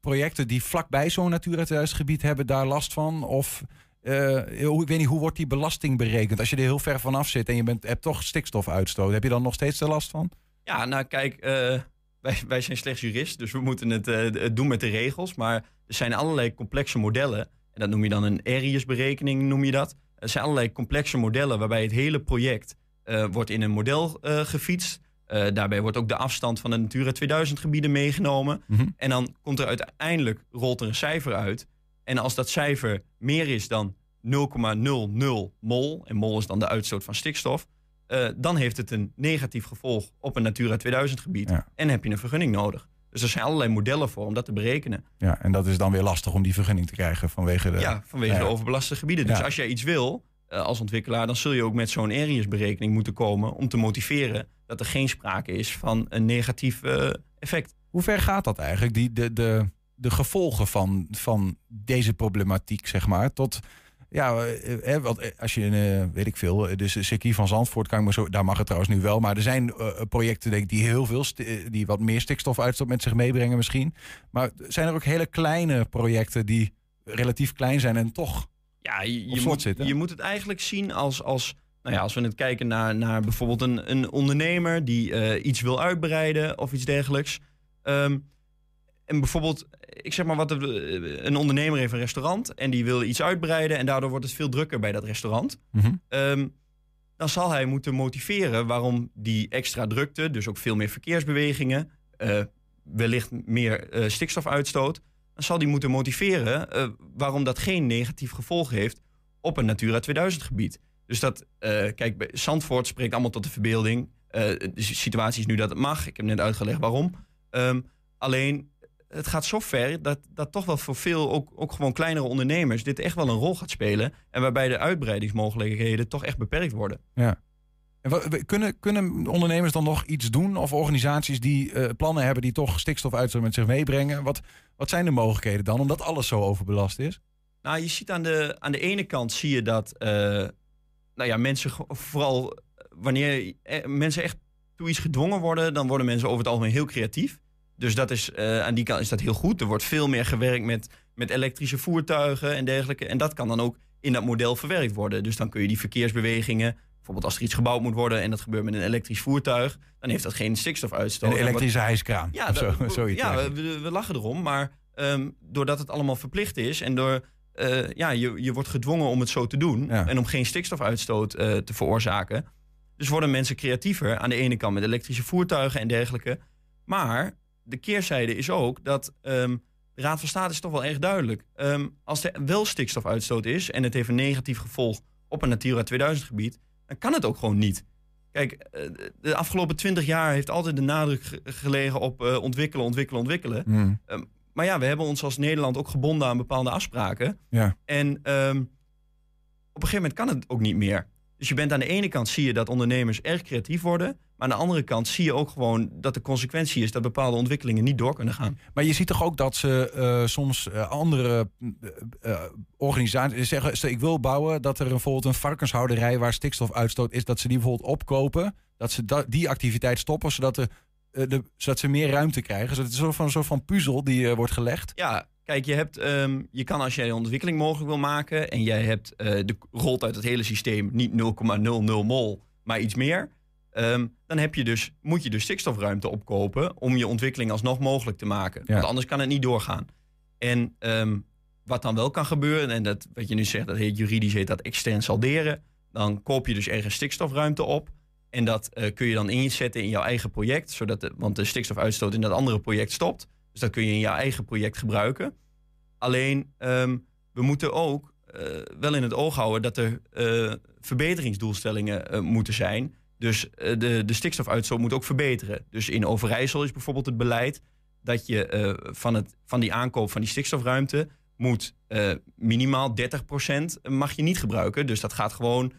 projecten die vlakbij zo'n Natura 2000 gebied hebben daar last van? Of uh, ik weet niet, hoe wordt die belasting berekend? Als je er heel ver vanaf zit en je bent, hebt toch stikstofuitstoot, heb je dan nog steeds er last van? Ja, nou kijk, wij, wij zijn slechts jurist, dus we moeten het, doen met de regels. Maar er zijn allerlei complexe modellen. En dat noem je dan een Arius-berekening, noem je dat. Er zijn allerlei complexe modellen waarbij het hele project wordt in een model gefietst. Uh, daarbij wordt ook de afstand van de Natura 2000 gebieden meegenomen. Mm -hmm. En dan komt er uiteindelijk, rolt er een cijfer uit. En als dat cijfer meer is dan 0,00 mol, en mol is dan de uitstoot van stikstof, dan heeft het een negatief gevolg op een Natura 2000 gebied. Ja. En heb je een vergunning nodig. Dus er zijn allerlei modellen voor om dat te berekenen. Ja, en dat is dan weer lastig om die vergunning te krijgen vanwege de... Ja, vanwege de overbelaste gebieden. Dus als jij iets wil, als ontwikkelaar, dan zul je ook met zo'n Arius-berekening moeten komen om te motiveren dat er geen sprake is van een negatief uh, effect. Hoe ver gaat dat eigenlijk? Die, de, de, de gevolgen van, van deze problematiek, zeg maar, tot. Ja, eh, want als je, weet ik veel, dus circuit van Zandvoort, kan ik maar zo, daar mag het trouwens nu wel. Maar er zijn projecten denk ik, die heel veel, die wat meer stikstofuitstoot met zich meebrengen misschien. Maar zijn er ook hele kleine projecten die relatief klein zijn en toch ja, je, moet, je moet het eigenlijk zien als, als nou ja, als we het kijken naar, naar bijvoorbeeld een, een ondernemer die uh, iets wil uitbreiden of iets dergelijks. Um, en bijvoorbeeld, ik zeg maar wat, een ondernemer heeft een restaurant en die wil iets uitbreiden en daardoor wordt het veel drukker bij dat restaurant. Mm um, dan zal hij moeten motiveren waarom die extra drukte, dus ook veel meer verkeersbewegingen, uh, wellicht meer uh, stikstofuitstoot, dan zal die moeten motiveren uh, waarom dat geen negatief gevolg heeft op een Natura 2000 gebied. Dus dat, uh, kijk, Zandvoort spreekt allemaal tot de verbeelding. de situatie is nu dat het mag. Ik heb net uitgelegd waarom. Ehm, alleen, het gaat zo ver dat, dat toch wel voor veel, ook, ook gewoon kleinere ondernemers, dit echt wel een rol gaat spelen. En waarbij de uitbreidingsmogelijkheden toch echt beperkt worden. Ja. En kunnen, kunnen ondernemers dan nog iets doen? Of organisaties die uh, plannen hebben die toch stikstofuitstoot met zich meebrengen? Wat, wat zijn de mogelijkheden dan, omdat alles zo overbelast is? Nou, je ziet aan de, aan de ene kant zie je dat uh, nou ja, mensen vooral wanneer mensen echt toe iets gedwongen worden, dan worden mensen over het algemeen heel creatief. Dus dat is, aan die kant is dat heel goed. Er wordt veel meer gewerkt met, met elektrische voertuigen en dergelijke. En dat kan dan ook in dat model verwerkt worden. Dus dan kun je die verkeersbewegingen, bijvoorbeeld als er iets gebouwd moet worden en dat gebeurt met een elektrisch voertuig, dan heeft dat geen stikstofuitstoot. Een elektrische hijskraan. Ja, zo, zoiets ja we, we, lachen erom. Maar um, doordat het allemaal verplicht is en door. Uh, ja, je, je wordt gedwongen om het zo te doen en om geen stikstofuitstoot uh, te veroorzaken. Dus worden mensen creatiever aan de ene kant met elektrische voertuigen en dergelijke. Maar de keerzijde is ook dat um, de Raad van State is toch wel erg duidelijk. Um, als er wel stikstofuitstoot is en het heeft een negatief gevolg op een Natura 2000 gebied, dan kan het ook gewoon niet. Kijk, eh, de afgelopen twintig jaar heeft altijd de nadruk gelegen op uh, ontwikkelen, ontwikkelen, ontwikkelen. Hmm. Um, maar ja, we hebben ons als Nederland ook gebonden aan bepaalde afspraken. Ja. En op een gegeven moment kan het ook niet meer. Dus je bent aan de ene kant zie je dat ondernemers erg creatief worden. Maar aan de andere kant zie je ook gewoon dat de consequentie is dat bepaalde ontwikkelingen niet door kunnen gaan. Maar je ziet toch ook dat ze uh, soms uh, andere uh, organisaties zeggen: ik wil bouwen dat er bijvoorbeeld een varkenshouderij waar stikstofuitstoot is, dat ze die bijvoorbeeld opkopen. Dat ze da die activiteit stoppen, zodat, de, de, zodat ze meer ruimte krijgen. Dus het is een soort van, een soort van puzzel die wordt gelegd. Ja, Kijk, je, hebt, um, je kan als jij een ontwikkeling mogelijk wil maken en jij hebt, uh, de, rolt uit het hele systeem niet 0,00 mol, maar iets meer. Um, dan heb je dus, moet je dus stikstofruimte opkopen om je ontwikkeling alsnog mogelijk te maken. Ja. Want anders kan het niet doorgaan. En um, wat dan wel kan gebeuren, en dat wat je nu zegt, dat heet juridisch heet dat extern salderen. Dan koop je dus ergens stikstofruimte op. En dat uh, kun je dan inzetten in jouw eigen project. Zodat de, want de stikstofuitstoot in dat andere project stopt. Dus dat kun je in je eigen project gebruiken. Alleen, um, we moeten ook uh, wel in het oog houden dat er uh, verbeteringsdoelstellingen uh, moeten zijn. Dus de, de stikstofuitstoot moet ook verbeteren. Dus in Overijssel is bijvoorbeeld het beleid dat je van, het, van die aankoop van die stikstofruimte moet minimaal 30% mag je niet gebruiken. Dus dat gaat gewoon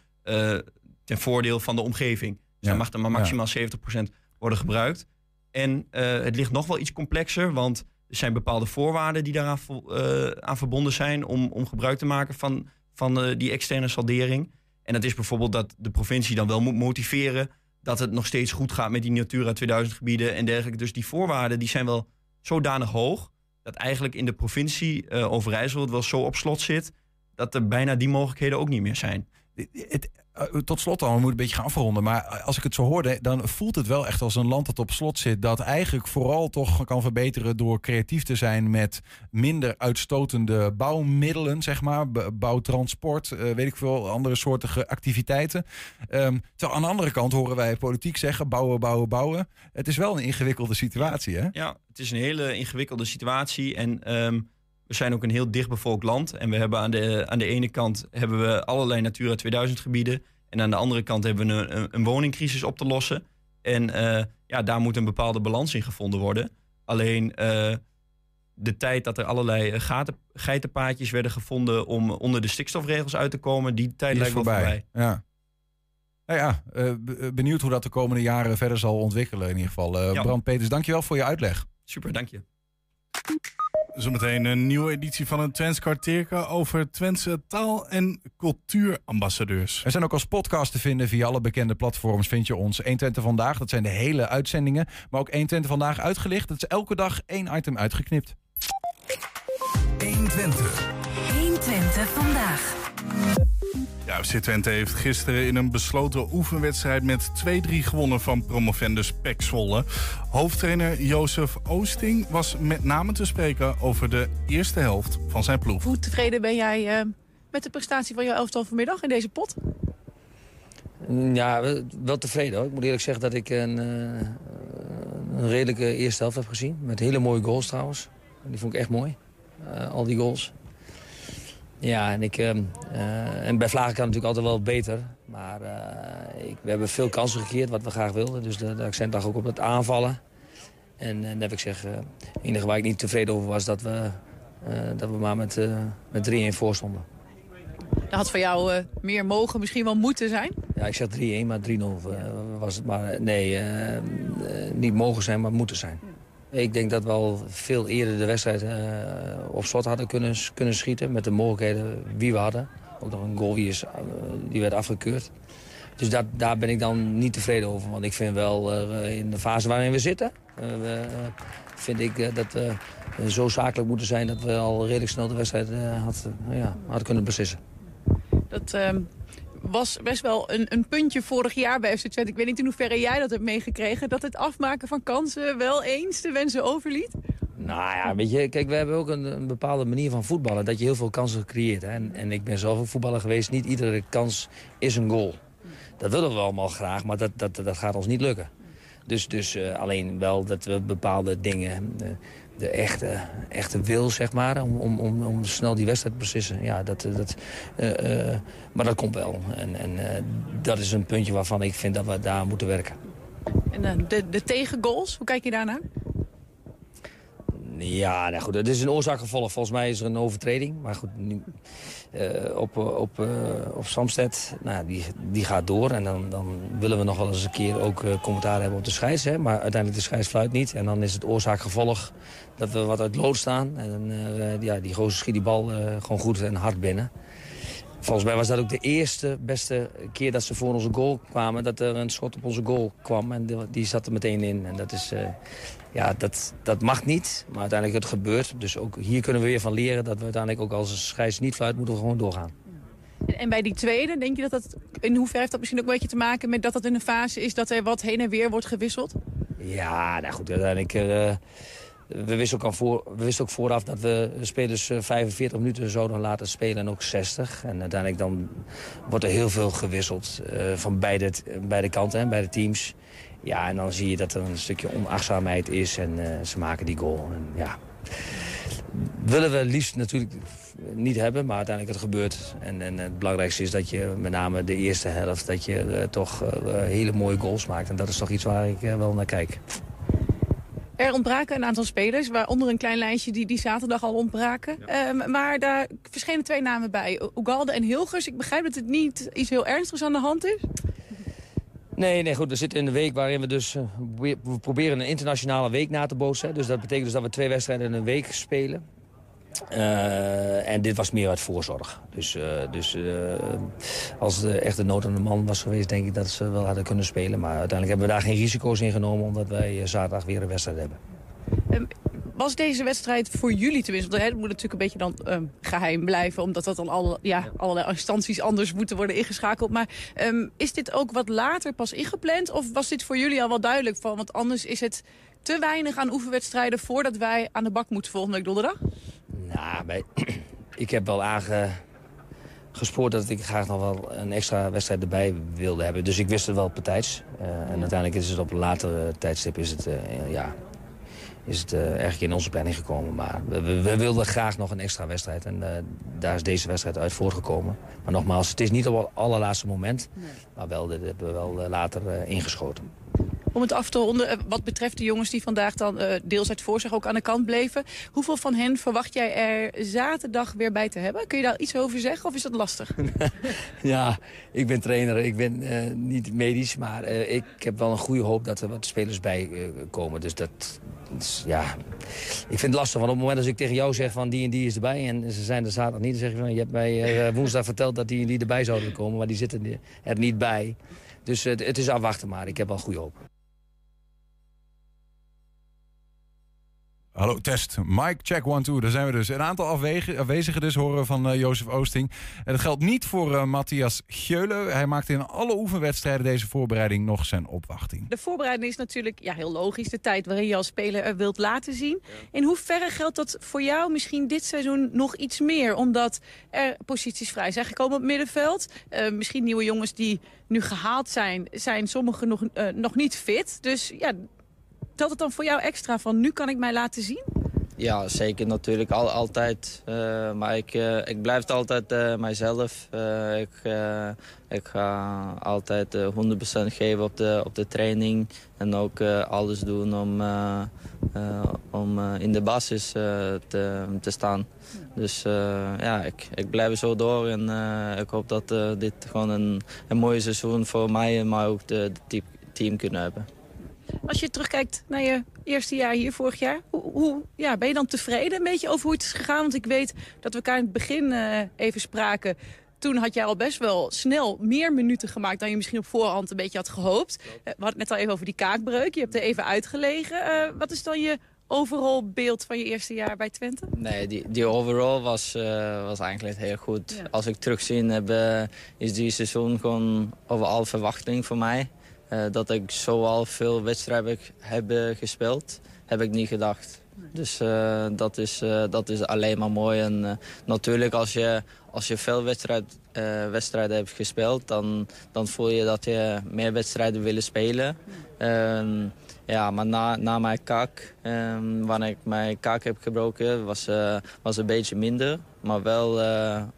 ten voordeel van de omgeving. Dus ja. dan mag er maar maximaal ja. 70% worden gebruikt. En uh, het ligt nog wel iets complexer, want er zijn bepaalde voorwaarden die daaraan uh, aan verbonden zijn om, om gebruik te maken van, van uh, die externe saldering. En dat is bijvoorbeeld dat de provincie dan wel moet motiveren dat het nog steeds goed gaat met die Natura 2000 gebieden en dergelijke. Dus die voorwaarden die zijn wel zodanig hoog dat eigenlijk in de provincie Overijssel het wel zo op slot zit dat er bijna die mogelijkheden ook niet meer zijn. Het, eh, tot slot dan, we moeten een beetje gaan afronden. Maar als ik het zo hoorde, dan voelt het wel echt als een land dat op slot zit. Dat eigenlijk vooral toch kan verbeteren door creatief te zijn met minder uitstotende bouwmiddelen, zeg maar. Bouwtransport, weet ik veel, andere soorten activiteiten. Um, terwijl aan de andere kant horen wij politiek zeggen: bouwen, bouwen, bouwen. Het is wel een ingewikkelde situatie, hè? Ja, het is een hele ingewikkelde situatie. En. Um we zijn ook een heel dichtbevolkt land. En we hebben aan de, aan de ene kant hebben we allerlei Natura 2000 gebieden. En aan de andere kant hebben we een, een, een woningcrisis op te lossen. En uh, ja, daar moet een bepaalde balans in gevonden worden. Alleen uh, de tijd dat er allerlei gaten, geitenpaadjes werden gevonden om onder de stikstofregels uit te komen, die tijd die wel voorbij. Ja. Nou ja, uh, benieuwd hoe dat de komende jaren verder zal ontwikkelen in ieder geval. Ja. Bram Peters, dankjewel voor je uitleg. Super, dank je. Zometeen een nieuwe editie van een Twents kwartierke over Twentse taal- en cultuurambassadeurs. We zijn ook als podcast te vinden via alle bekende platforms. Vind je ons 120 vandaag, dat zijn de hele uitzendingen. Maar ook 120 vandaag uitgelicht. Dat is elke dag één item uitgeknipt. 120. 120 vandaag. Ja, FC Twente heeft gisteren in een besloten oefenwedstrijd met 2-3 gewonnen van promovendus Pek Zwolle. Hoofdtrainer Jozef Oosting was met name te spreken over de eerste helft van zijn ploeg. Hoe tevreden ben jij uh, met de prestatie van jouw elftal vanmiddag in deze pot? Ja, wel tevreden hoor. Ik moet eerlijk zeggen dat ik een, uh, een redelijke eerste helft heb gezien. Met hele mooie goals trouwens. Die vond ik echt mooi. Uh, al die goals. Ja, en, ik, ehm, eh, en bij Vlagen kan het natuurlijk altijd wel beter. Maar eh, ik, we hebben veel kansen gecreëerd wat we graag wilden. Dus de, de accent lag ook op het aanvallen. En, en heb ik zeg, eh, het enige waar ik niet tevreden over was dat we, eh, dat we maar met, eh, met 3-1 voor stonden. Dat had voor jou eh, meer mogen, misschien wel moeten zijn. Ja, ik zeg 3-1, maar 3-0 eh, was het. Maar eh, nee, eh, eh, niet mogen zijn, maar moeten zijn. Ik denk dat we al veel eerder de wedstrijd eh, op slot hadden kunnen, kunnen schieten... met de mogelijkheden wie we hadden. Ook nog een goal die, is, eh, die werd afgekeurd. Dus dat, daar ben ik dan niet tevreden over. Want ik vind wel, eh, in de fase waarin we zitten... vind ik dat we zo zakelijk moeten zijn... dat we al redelijk snel de wedstrijd had, ja, hadden kunnen beslissen. Dat ehm, was best wel een, een puntje vorig jaar bij FC Twente. Ik weet niet in hoeverre jij dat hebt meegekregen. Dat het afmaken van kansen wel eens de wensen overliet. Nou ja, weet je, kijk, we hebben ook een, een bepaalde manier van voetballen. Dat je heel veel kansen creëert. En, en ik ben zelf ook voetballer geweest. Niet iedere kans is een goal. Dat willen we allemaal graag, maar dat, dat, dat gaat ons niet lukken. Dus, dus eh, alleen wel dat we bepaalde dingen... eh, de echte, echte wil, zeg maar, om, om, om, om snel die wedstrijd te beslissen. Ja, dat, eh, dat, eh, eh, maar dat komt wel. En, en dat is een puntje waarvan ik vind dat we daar moeten werken. En de, de tegengoals, hoe kijk je daarnaar? Ja, nou goed, het is een oorzaak-gevolg. Volgens mij is er een overtreding. Maar goed, nu, eh, op, op, eh, op Samsted, nou, die, die gaat door. En dan, dan willen we nog wel eens een keer ook eh, commentaar hebben op de scheids. Hè? Maar uiteindelijk de scheids fluit niet. En dan is het oorzaak-gevolg dat we wat uit lood staan. En eh, ja, die gozer schiet die bal eh, gewoon goed en hard binnen. Volgens mij was dat ook de eerste beste keer dat ze voor onze goal kwamen. Dat er een schot op onze goal kwam en die, zat er meteen in. En dat is... eh, ja, dat, dat mag niet, maar uiteindelijk het gebeurt. Dus ook hier kunnen we weer van leren dat we uiteindelijk ook als een scheids niet fluit, moeten we gewoon doorgaan. En, bij die tweede, denk je dat dat... In hoeverre heeft dat misschien ook een beetje te maken met dat dat in een fase is... dat er wat heen en weer wordt gewisseld? Ja, nou goed, uiteindelijk... eh, we, wisten ook al voor, we wisten ook vooraf dat we spelers eh, 45 minuten zouden laten spelen en ook 60. En uiteindelijk dan wordt er heel veel gewisseld eh, van beide, beide kanten, hè, beide teams. Ja, en dan zie je dat er een stukje onachtzaamheid is en eh, ze maken die goal. En, ja, willen we liefst natuurlijk niet hebben, maar uiteindelijk het gebeurt. En, en het belangrijkste is dat je met name de eerste helft... dat je eh, toch eh, hele mooie goals maakt. En dat is toch iets waar ik wel naar kijk. Er ontbraken een aantal spelers, waaronder een klein lijstje die, die zaterdag al ontbraken. Ehm, maar daar verschenen twee namen bij, Ugalde en Hilgers. Ik begrijp dat het niet iets heel ernstigs aan de hand is. Nee, nee, goed. We zitten in een week waarin we dus... eh, we proberen een internationale week na te bootsen. Dus dat betekent dus dat we twee wedstrijden in een week spelen. Eh, en dit was meer uit voorzorg. Dus, eh, dus eh, als het echt een nood aan de man was geweest... denk ik dat ze wel hadden kunnen spelen. Maar uiteindelijk hebben we daar geen risico's in genomen... omdat wij zaterdag weer een wedstrijd hebben. Ehm, was deze wedstrijd voor jullie tenminste? Want het moet natuurlijk een beetje dan ehm, geheim blijven... omdat dat dan alle, ja, allerlei instanties anders moeten worden ingeschakeld. Maar ehm, is dit ook wat later pas ingepland? Of was dit voor jullie al wel duidelijk van? Want anders is het te weinig aan oefenwedstrijden... voordat wij aan de bak moeten volgende week donderdag? Nou, ik heb wel aangespoord dat ik graag nog wel een extra wedstrijd erbij wilde hebben. Dus ik wist het wel op tijds. Eh, en uiteindelijk is het op een later tijdstip is het, eh, ja, is het eh, eigenlijk in onze planning gekomen. Maar we, we- we wilden graag nog een extra wedstrijd. En eh, daar is deze wedstrijd uit voortgekomen. Maar nogmaals, het is niet op het allerlaatste moment. Maar wel, dit hebben we wel eh, later eh, ingeschoten. Om het af te ronden, eh, wat betreft de jongens die vandaag dan eh, deels uit voorzorg ook aan de kant bleven. Hoeveel van hen verwacht jij er zaterdag weer bij te hebben? Kun je daar iets over zeggen of is dat lastig? Ja, ik ben trainer, ik ben eh, niet medisch, maar ik heb wel een goede hoop dat er wat spelers bij komen. Dus dat, is, ja, ik vind het lastig, want op het moment dat ik tegen jou zeg van die en die is erbij en ze zijn er zaterdag niet, dan zeg je van je hebt mij woensdag verteld dat die en die erbij zouden komen, maar die zitten er niet bij. Dus eh, het is afwachten maar, ik heb wel goede hoop. Hallo, test. Mike, check one, two. Daar zijn we dus. Een aantal afwezigen dus horen we van eh, Jozef Oosting. En dat geldt niet voor eh, Matthias Geulen. Hij maakte in alle oefenwedstrijden deze voorbereiding nog zijn opwachting. De voorbereiding is natuurlijk ja, heel logisch. De tijd waarin je als speler er wilt laten zien. In hoeverre geldt dat voor jou misschien dit seizoen nog iets meer? Omdat er posities vrij zijn gekomen op het middenveld. Eh, misschien nieuwe jongens die nu gehaald zijn, zijn sommigen nog, eh, nog niet fit. Dus ja, telt het dan voor jou extra van nu kan ik mij laten zien? Ja, zeker natuurlijk. Al, altijd. Uh, maar ik, uh, ik blijf altijd uh, mijzelf. ik, ik ga altijd 100% geven op de, op de training. En ook alles doen om, om in de basis te, te staan. Dus ja, ik, ik blijf zo door. En ik hoop dat dit gewoon een, een mooie seizoen voor mij, maar ook de team kunnen hebben. Als je terugkijkt naar je eerste jaar hier vorig jaar, hoe, hoe ja, ben je dan tevreden een beetje over hoe het is gegaan? Want ik weet dat we elkaar in het begin uh, even spraken. Toen had jij al best wel snel meer minuten gemaakt dan je misschien op voorhand een beetje had gehoopt. Uh, we hadden het net al even over die kaakbreuk. Je hebt er even uitgelegen. Uh, wat is dan je overall beeld van je eerste jaar bij Twente? Nee, die, die overall was, uh, was eigenlijk heel goed. Ja. Als ik terugzie heb, uh, is die seizoen gewoon over al verwachting voor mij. Uh, dat ik zo al veel wedstrijden heb gespeeld, heb ik niet gedacht. Dus uh, dat, is, uh, dat is alleen maar mooi. En natuurlijk als je, als je veel wedstrijd, wedstrijden hebt gespeeld... Dan, dan voel je dat je meer wedstrijden wil spelen. Ja, maar na, na mijn kaak, um, wanneer ik mijn kaak heb gebroken... was, was een beetje minder, maar wel,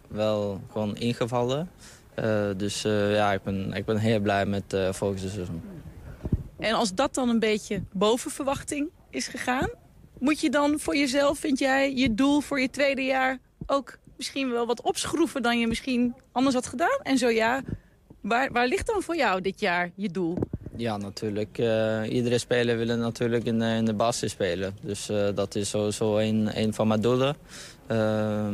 wel gewoon ingevallen. Uh, dus uh, ja, ik ben, ik ben heel blij met uh, volgende seizoen. En als dat dan een beetje boven verwachting is gegaan... moet je dan voor jezelf, vind jij, je doel voor je tweede jaar... ook misschien wel wat opschroeven dan je misschien anders had gedaan? En zo ja, waar, waar ligt dan voor jou dit jaar je doel? Ja, natuurlijk. Uh, iedere speler wil natuurlijk in, in de basis spelen. Dus uh, dat is sowieso een, een van mijn doelen. Uh,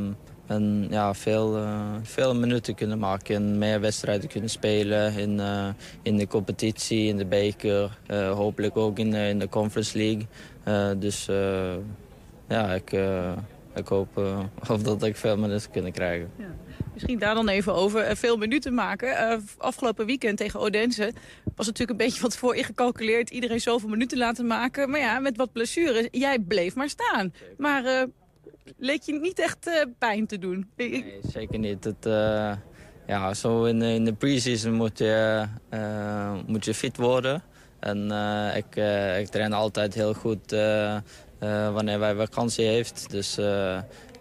en ja, veel, uh, veel minuten kunnen maken en meer wedstrijden kunnen spelen in, uh, in de competitie, in de beker. Uh, hopelijk ook in, in de Conference League. dus ja, ik, ik hoop, hoop dat ik veel minuten kunnen krijgen. Ja. Misschien daar dan even over. veel minuten maken. afgelopen weekend tegen Odense was natuurlijk een beetje wat voor ingecalculeerd. Iedereen zoveel minuten laten maken. Maar ja, met wat blessures. Jij bleef maar staan. Maar leek je niet echt uh, pijn te doen. Nee, zeker niet. Het, uh, ja, zo in, in de pre-season moet je, uh, moet je fit worden. En ik, ik train altijd heel goed wanneer wij vakantie heeft. Dus,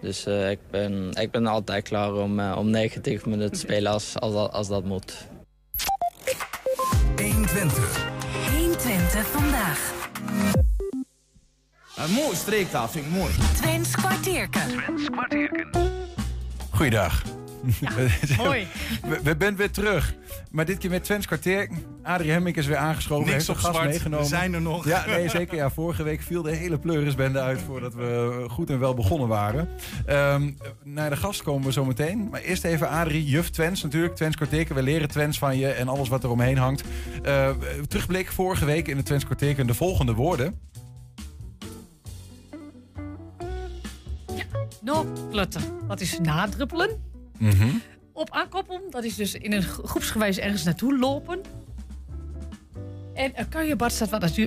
dus ik, ben, ik ben altijd klaar om, om 90 minuten te spelen als, als, als dat moet. 120. 120 vandaag. Een mooie streektaal, vind ik mooi. Twents kwartierken. Twents kwartierken. Goeiedag. Ja, mooi. We, we zijn weer terug. Maar dit keer met Twents kwartier. Adrie Hemmink is weer aangeschoven. Niks heeft op gast zwart. meegenomen. We zijn er nog. Ja, nee, zeker. Ja, vorige week viel de hele pleurisbende uit voordat we goed en wel begonnen waren. Um, naar de gast komen we zo meteen. Maar eerst even Adrie, juf Twents natuurlijk. Twents kwartierken. We leren Twents van je en alles wat er omheen hangt. Uh, terugblik vorige week in de Twents kwartierken. De volgende woorden. Noklutten, dat is nadruppelen. Mm -hmm. Op aankoppelen, dat is dus in een groepsgewijs ergens naartoe lopen. En een kuierbad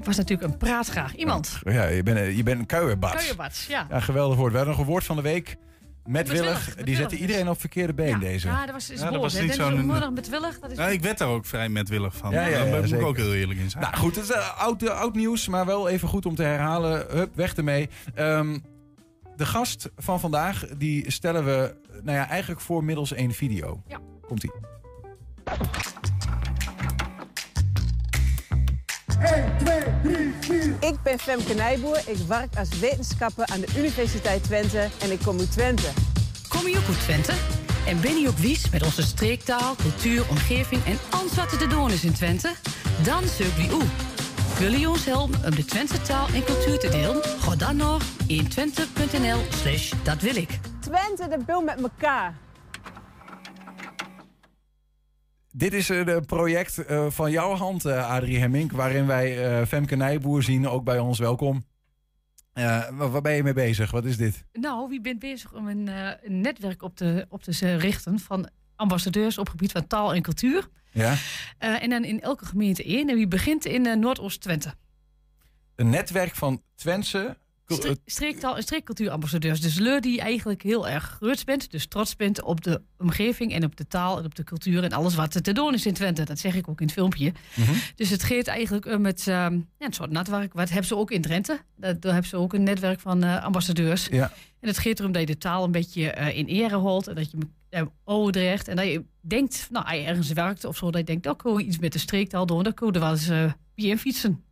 was natuurlijk een praatgraag iemand. Ja, je bent, je bent een kuierbad. Kuierbad, ja. Ja, geweldig woord. We hadden nog een woord van de week. Met Willig, die zette iedereen op verkeerde been, ja, deze. Ja, dat was, is Ja, dat woord, was hè. niet zo'n- het woord met Willig, dat is Ja, ik werd daar ook vrij metwillig van. Ja, ja, ja, Daar moet ik ook heel eerlijk in zijn. Nou goed, het is uh, oud, uh, oud nieuws, maar wel even goed om te herhalen. Hup, weg ermee. Um, de gast van vandaag, die stellen we nou ja, eigenlijk voor middels één video. Ja. Komt-ie. 1, 2, 3, 4. Ik ben Femke Nijboer. Ik werk als wetenschapper aan de Universiteit Twente en ik kom uit Twente. Kom je ook uit Twente? En ben je ook wies met onze streektaal, cultuur, omgeving en alles wat er te doen is in Twente? Dan zoek wie u. Wil je ons helpen om de Twentse taal en cultuur te delen? Ga dan naar 120.nl slash dat wil ik. Twente, de bil met elkaar. Dit is een uh, project uh, van jouw hand, uh, Adrie Hemmink, waarin wij Femke Nijboer zien, ook bij ons welkom. waar, waar ben je mee bezig? Wat is dit? Nou, wie bent bezig om een, netwerk op te, op te richten van ambassadeurs op gebied van taal en cultuur. Ja. en dan in elke gemeente één. En wie begint in Noordoost-Twente. Een netwerk van Twentse Stre- streektaal en streekcultuurambassadeurs. Dus leur die eigenlijk heel erg gerust bent. Dus trots bent op de omgeving en op de taal en op de cultuur en alles wat er te doen is in Twente. Dat zeg ik ook in het filmpje. Dus het gaat eigenlijk om het, ehm, ja, een soort netwerk. Wat hebben ze ook in Drenthe. Dat- Daar hebben ze ook een netwerk van eh, ambassadeurs. Ja. En het gaat erom dat je de taal een beetje eh, in ere houdt. En dat je hem uh, overdreigt. En dat je denkt, nou, als je ergens werkt of zo. Dat je denkt, ik wil iets met de streektaal doen. Dan kun je er wel eens fietsen.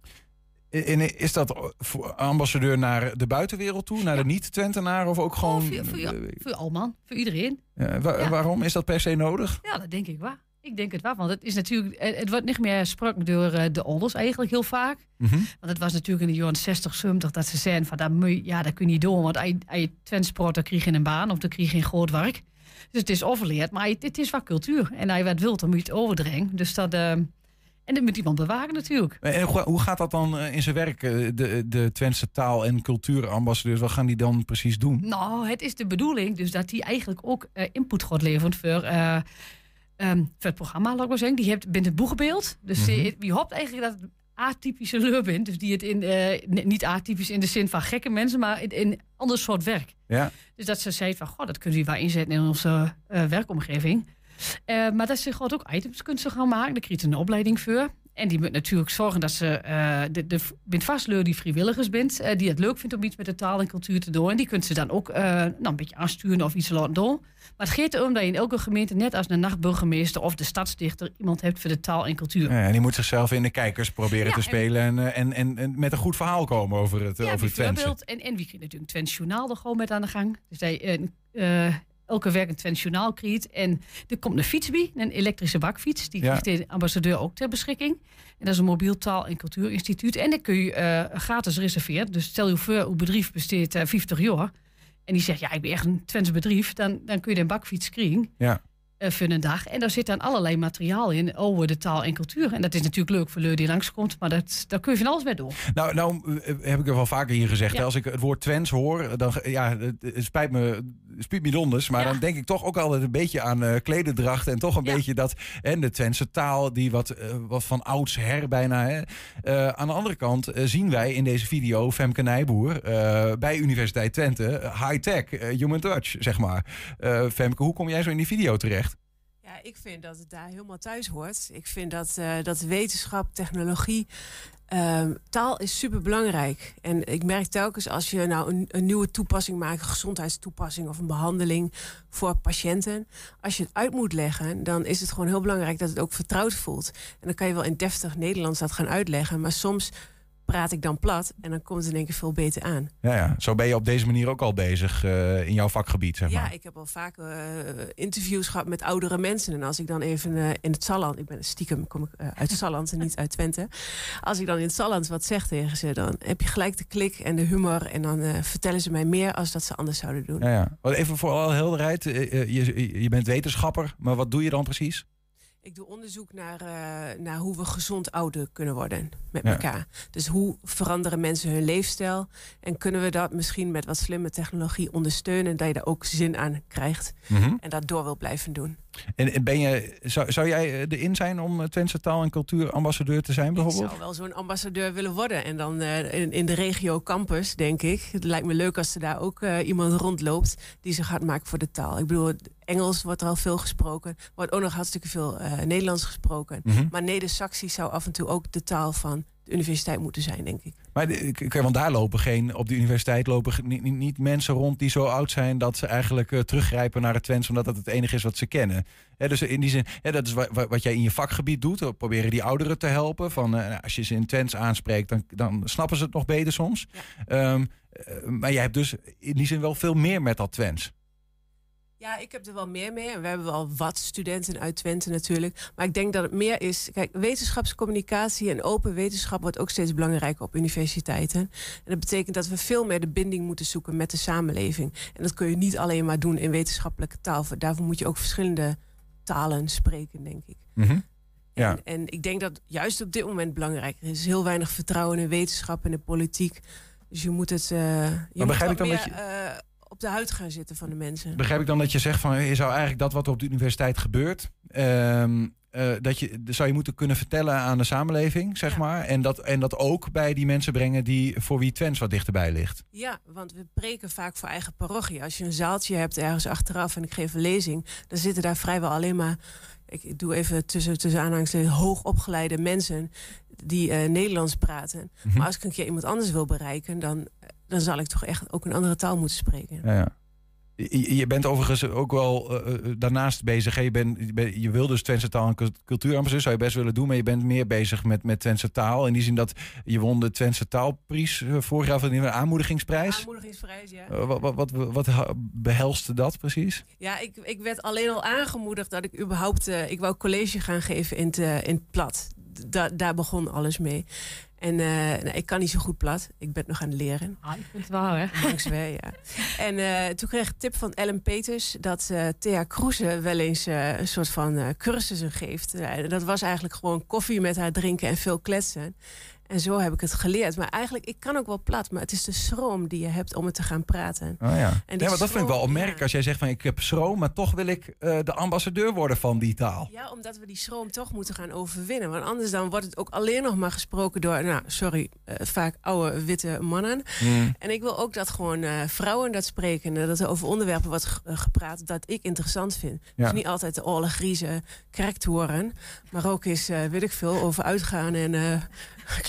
En is dat voor ambassadeur naar de buitenwereld toe? Naar de niet-Twentenaar? Of ook gewoon... Oh, voor, voor, jou- voor allemaal, voor iedereen. Ja, wa- Ja. Waarom is dat per se nodig? Ja, dat denk ik wel. Ik denk het wel, want het is natuurlijk, het wordt niet meer gesproken door eh, de ouders eigenlijk heel vaak. Mhm. Want het was natuurlijk in de jaren 60, 70 dat ze zeiden van, dat moet ja, dat kun je niet doen, want als je- als je Twents sport, dan krijg je een baan of dan krijg je geen groot werk. Dus het is overleerd, maar het, is wel cultuur. En als je wat wilt, dan moet je het. Dus dat, eh, en dat moet iemand bewaken natuurlijk. En hoe, hoe gaat dat dan eh, in zijn werk? eh, De, de Twentse taal- en cultuurambassadeurs, wat gaan die dan precies doen? Nou, het is de bedoeling dus dat die eigenlijk ook eh, input gaat leveren voor, eh, ehm, voor het programma, laat ik maar zeggen. Die heeft binnen het boegbeeld. Dus Mhm. die, die hoopt eigenlijk dat het atypische leur bent. Dus die het in, eh, niet atypisch in de zin van gekke mensen, maar in, in ander soort werk. Ja. Dus dat ze zei van, goh, dat kunnen we wel inzetten in onze eh, werkomgeving. Eh, maar dat ze gewoon ook items kunnen gaan maken. Daar krijgt een opleiding voor. En die moet natuurlijk zorgen dat ze eh, de, de bent vastleur die vrijwilligers bent. eh, die het leuk vindt om iets met de taal en cultuur te doen. En die kunt ze dan ook nou, een beetje aansturen of iets laten doen. Maar het gaat erom dat je in elke gemeente, net als een nachtburgemeester of de stadsdichter, iemand hebt voor de taal en cultuur. Ja, en die moet zichzelf in de kijkers proberen Ja, te en- spelen en, en, en, en met een goed verhaal komen over het, Ja, over bijvoorbeeld. En, en wie natuurlijk een Twents Journaal er gewoon met aan de gang. Dus hij eh, elke werk een Twents Journaal krijgt. En er komt een fiets bij, een elektrische bakfiets. Die Ja. krijgt de ambassadeur ook ter beschikking. En dat is een mobiel taal- en cultuurinstituut. En dat kun je eh, gratis reserveren. Dus stel je voor, uw bedrijf besteedt eh, 50 jaar. En die zegt, ja, ik ben echt een Twents bedrijf. Dan, dan kun je een bakfiets krijgen. Ja. Eh, voor een dag. En daar zit dan allerlei materiaal in over de taal en cultuur. En dat is natuurlijk leuk voor leur die langskomt. Maar dat, daar kun je van alles mee doen. Nou, nou eh, heb ik er wel vaker hier gezegd. Ja. Als ik het woord Twents hoor, dan ja, het, spijt me, spijt me donders. Maar dan denk ik toch ook altijd een beetje aan eh klededracht. En toch een beetje dat. En de Twentse taal, die wat, eh, wat van oudsher bijna. Hè. Eh, aan de andere kant eh, zien wij in deze video Femke Nijboer eh, bij Universiteit Twente. eh, high-tech, eh, human touch, zeg maar. Eh, Femke, hoe kom jij zo in die video terecht? Ja, ik vind dat het daar helemaal thuis hoort. Ik vind dat, eh, dat wetenschap, technologie, ehm, taal is super belangrijk. En ik merk telkens als je nou een, nieuwe toepassing maakt, een gezondheidstoepassing of een behandeling voor patiënten. Als je het uit moet leggen, dan is het gewoon heel belangrijk dat het ook vertrouwd voelt. En dan kan je wel in deftig Nederlands dat gaan uitleggen, maar soms praat ik dan plat en dan komt het in één keer veel beter aan. Ja, ja, zo ben je op deze manier ook al bezig eh, in jouw vakgebied, zeg maar. Ja, ik heb al vaak eh, interviews gehad met oudere mensen. En als ik dan even eh, in het Salland, ik ben stiekem kom ik uit Salland en niet uit Twente. Als ik dan in het Salland wat zeg tegen ze, dan heb je gelijk de klik en de humor. En dan vertellen ze mij meer als dat ze anders zouden doen. Ja, ja. Wat Even voor alle helderheid. Je, je bent wetenschapper, maar wat doe je dan precies? Ik doe onderzoek naar, eh, naar hoe we gezond ouder kunnen worden met Ja. elkaar. Dus hoe veranderen mensen hun leefstijl? En kunnen we dat misschien met wat slimme technologie ondersteunen, dat je daar ook zin aan krijgt Mhm. en dat door wil blijven doen. En en ben je, zou, zou jij eh, erin zijn om eh, Twentse taal- en cultuurambassadeur te zijn Ik bijvoorbeeld? zou wel zo'n ambassadeur willen worden. En dan in, in de regio campus, denk ik. Het lijkt me leuk als er daar ook iemand rondloopt die zich hard maakt voor de taal. Ik bedoel, Engels wordt er al veel gesproken. Wordt ook nog hartstikke veel eh, Nederlands gesproken. Mhm. Maar Neder-Saxisch zou af en toe ook de taal van de universiteit moeten zijn, denk ik. Maar de- want daar lopen geen, op de universiteit lopen niet, niet, niet mensen rond die zo oud zijn dat ze eigenlijk eh, teruggrijpen naar het Twents, omdat dat het enige is wat ze kennen. Dus in die zin, hè, dat is wa- wa- wat jij in je vakgebied doet. We proberen die ouderen te helpen. Van, eh, als je ze in Twents aanspreekt, dan, dan snappen ze het nog beter soms. Ehm, eh, maar jij hebt dus in die zin wel veel meer met dat Twents. Ja, ik heb er wel meer mee. En we hebben wel wat studenten uit Twente natuurlijk. Maar ik denk dat het meer is... Kijk, wetenschapscommunicatie en open wetenschap... wordt ook steeds belangrijker op universiteiten. En dat betekent dat we veel meer de binding moeten zoeken met de samenleving. En dat kun je niet alleen maar doen in wetenschappelijke taal. Voor- Daarvoor moet je ook verschillende talen spreken, denk ik. Mhm. Ja. En, en ik denk dat juist op dit moment belangrijk is. Er is heel weinig vertrouwen in wetenschap en in politiek. Dus je moet het... je moet begrijp ik dan meer, dat je- eh, op de huid gaan zitten van de mensen. Begrijp ik dan dat je zegt van je zou eigenlijk dat wat op de universiteit gebeurt, ehm, eh, dat je, zou je moeten kunnen vertellen aan de samenleving, zeg maar. En dat, en dat ook bij die mensen brengen die, voor wie Twents wat dichterbij ligt. Ja, want we preken vaak voor eigen parochie. Als je een zaaltje hebt ergens achteraf en ik geef een lezing, dan zitten daar vrijwel alleen maar. Ik doe even tussen, tussen aanhalingstekens hoogopgeleide mensen die eh, Nederlands praten. Mhm. Maar als ik een keer iemand anders wil bereiken, dan, dan zal ik toch echt ook een andere taal moeten spreken. Ja. Je, bent overigens ook wel eh, eh, daarnaast bezig. hè. Je, bent, je, wil dus Twentse taal en cult- cultuurambassadeur, zou je best willen doen. Maar je bent meer bezig met, met Twentse taal. In die zin dat je won de Twentse taalprijs eh, vorig jaar van een aanmoedigingsprijs. Aanmoedigingsprijs, ja. Eh, wat, wat, wat, behelste dat precies? Ja, ik, ik werd alleen al aangemoedigd dat ik überhaupt... eh, ik wou college gaan geven in het, eh, in het plat. Da- daar begon alles mee. En eh, nou, ik kan niet zo goed plat. Ik ben nog aan het leren. Ah, ik vind het waar, hè? Langs wij, ja. En eh, toen kreeg ik een tip van Ellen Peters... dat eh Thea Kroeze wel eens een soort van cursussen geeft. Dat was eigenlijk gewoon koffie met haar drinken en veel kletsen. En zo heb ik het geleerd. Maar eigenlijk, ik kan ook wel plat. Maar het is de schroom die je hebt om het te gaan praten. Oh ja. Ja, maar dat vind ik wel opmerkelijk als jij zegt van ik heb schroom, maar toch wil ik eh, de ambassadeur worden van die taal. Ja, omdat we die schroom toch moeten gaan overwinnen. Want anders dan wordt het ook alleen nog maar gesproken door, nou, sorry, eh, vaak oude witte mannen. Mm. En ik wil ook dat gewoon eh, vrouwen dat spreken. en Dat er over onderwerpen wordt ge- gepraat dat ik interessant vind. Ja. Dus niet altijd de oorlog griezen, kerktoren. Maar ook eens, weet ik veel, over uitgaan en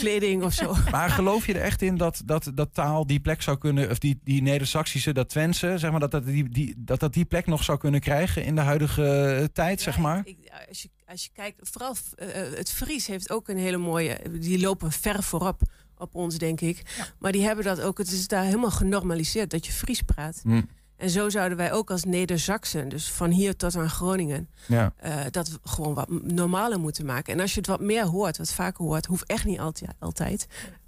kleding of zo. Maar geloof je er echt in dat, dat, dat taal die plek zou kunnen, of die, die Neder-Saxische, dat Twentse, zeg maar, dat dat die, die, dat dat die plek nog zou kunnen krijgen in de huidige eh, tijd, zeg maar? Ik, als, je, als je kijkt, vooral eh, het Fries heeft ook een hele mooie. Die lopen ver voorop op ons, denk ik. Maar die hebben dat ook. Het is daar helemaal genormaliseerd dat je Fries praat. Hm. En zo zouden wij ook als Neder-Zaksen, dus van hier tot aan Groningen, Ja. eh, dat gewoon wat normaler moeten maken. En als je het wat meer hoort, wat vaker hoort, hoeft echt niet altijd. altijd.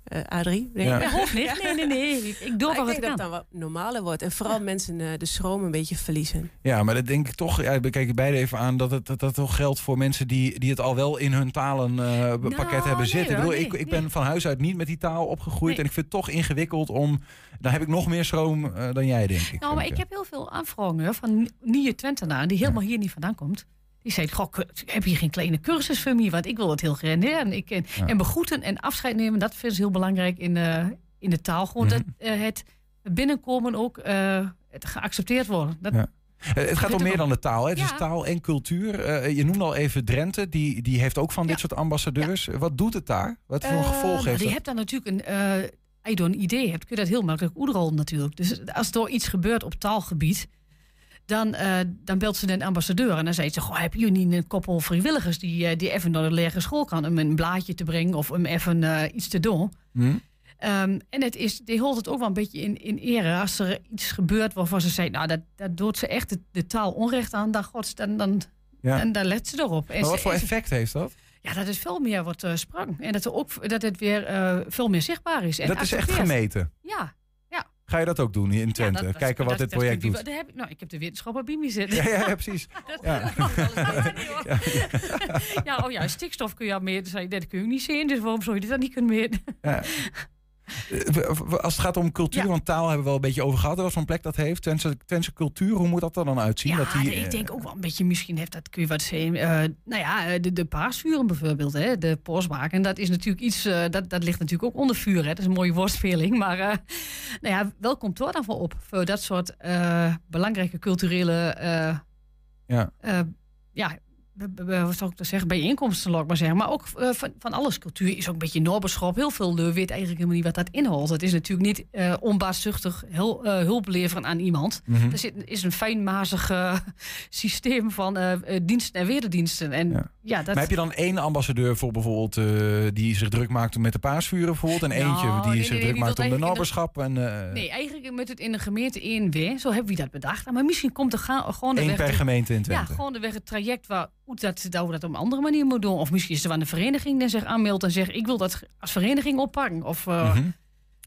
Eh, Adrie? denk Ja. ik. Ja, hoeft niet. Nee, nee, nee. Ik, doe Maar wel wat ik denk dat kan. het dan wat normaler wordt. En vooral mensen eh, de schroom een beetje verliezen. Ja, maar dat denk ik toch, ja, ik kijk beide even aan, dat het dat, dat toch geldt voor mensen die, die het al wel in hun talenpakket pakket hebben zitten. ik, bedoel, nee, ik, ik ben van huis uit niet met die taal opgegroeid Nee. en ik vind het toch ingewikkeld om, dan heb ik nog meer schroom eh, dan jij, denk ik. Nou, maar ik heb heel veel aanvragen van nieuwe Twentenaar die helemaal hier niet vandaan komt. Die zei, goh, heb je geen kleine cursus voor mij? Want ik wil het heel graag leren. Ik, en, Ja. en begroeten en afscheid nemen, dat vinden ze heel belangrijk in, eh, in de taal. Gewoon Mhm. dat eh, het binnenkomen ook eh, het geaccepteerd worden. Dat, Ja. Het gaat om meer dan de taal. Hè? Het is taal en cultuur. Je noemde al even Drenthe. Die, die heeft ook van dit soort ambassadeurs. Wat doet het daar? Wat voor Eh, gevolg nou, heeft Je dat? hebt dan natuurlijk een. als je door een idee hebt, kun je dat heel makkelijk oerrollen natuurlijk. Dus als er iets gebeurt op taalgebied, dan, eh, dan belt ze een ambassadeur en dan zegt ze: Goh, heb je niet een koppel vrijwilligers die, eh, die even naar de lagere school kan om een blaadje te brengen of om even eh, iets te doen? Hm? Ehm, en het is, die holt het ook wel een beetje in, in ere. Als er iets gebeurt waarvan ze zegt, nou, dat, dat doet ze echt de, de taal onrecht aan, dan, gods, dan, dan, Ja. dan, dan let ze erop. En Maar ze- wat voor ze- effect heeft dat? ja, dat het veel meer wordt eh sprang. En dat, er ook, dat het weer veel meer zichtbaar is. En dat is echt gemeten. Ja. Ga je dat ook doen hier in Twente? dat- dat- Kijken wat dat- dit dat project doet. heb ik, nou, ik heb de wetenschapper bij me zitten. Ja, ja, ja, precies. Dat- Ja. ja, oh ja, stikstof kun je al. Zei, dat kun je niet zien, dus waarom zou je dit dan niet kunnen meten? Eh, Als het gaat om cultuur, Ja. want taal hebben we wel een beetje over gehad. Wat voor plek dat heeft. Twentse, Twentse cultuur, hoe moet dat er dan uitzien? Ja, dat die, ik eh, denk ook wel een beetje, misschien heeft dat, kun je wat zeggen. eh, nou ja, de, de paasvuren bijvoorbeeld, hè, de postwaken. Dat is natuurlijk iets, dat, dat ligt natuurlijk ook onder vuur. Hè. Dat is een mooie woordspeling. Maar nou ja, wel komt door dan voor op. Voor dat soort belangrijke culturele, Ja. ja, wat zou ik dat zeggen, bijeenkomsten, laat ik maar zeggen. Maar ook eh, van, van alles. Cultuur is ook een beetje noberschap. Heel veel uh, weet eigenlijk helemaal niet wat dat inhoudt. Het is natuurlijk niet eh onbaatzuchtig heel, eh, hulp leveren aan iemand. Mhm. Er zit, is een fijnmazig systeem van diensten en wederdiensten. En ja, dat, Maar heb je dan één ambassadeur voor bijvoorbeeld die zich druk maakt met de paasvuren bijvoorbeeld en Nou, eentje die nee, zich nee, druk maakt om de in naberschap en Nee, eigenlijk moet het in de gemeente één weer. Zo hebben we dat bedacht. Maar misschien komt er gewoon de één weg per te- gemeente in Ja, Twente. gewoon de weg het traject waar hoe dat, dat we dat op een andere manier moet doen. Of misschien is er wel een vereniging die zich aanmeldt en zegt: Ik wil dat als vereniging oppakken. Of, eh, Mhm.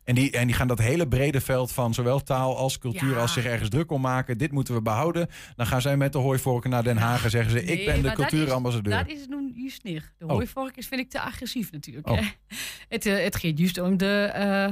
En die, en die gaan dat hele brede veld van zowel taal als cultuur Ja. als zich ergens druk om maken. Dit moeten we behouden. Dan gaan zij met de hooivorken naar Den Haag en zeggen ze: Ik ben de maar dat is- cultuurambassadeur. Dat is nu juist niet. De Oh. hooivork is, vind ik te agressief natuurlijk. Oh. Het, eh, het gaat juist om de, eh,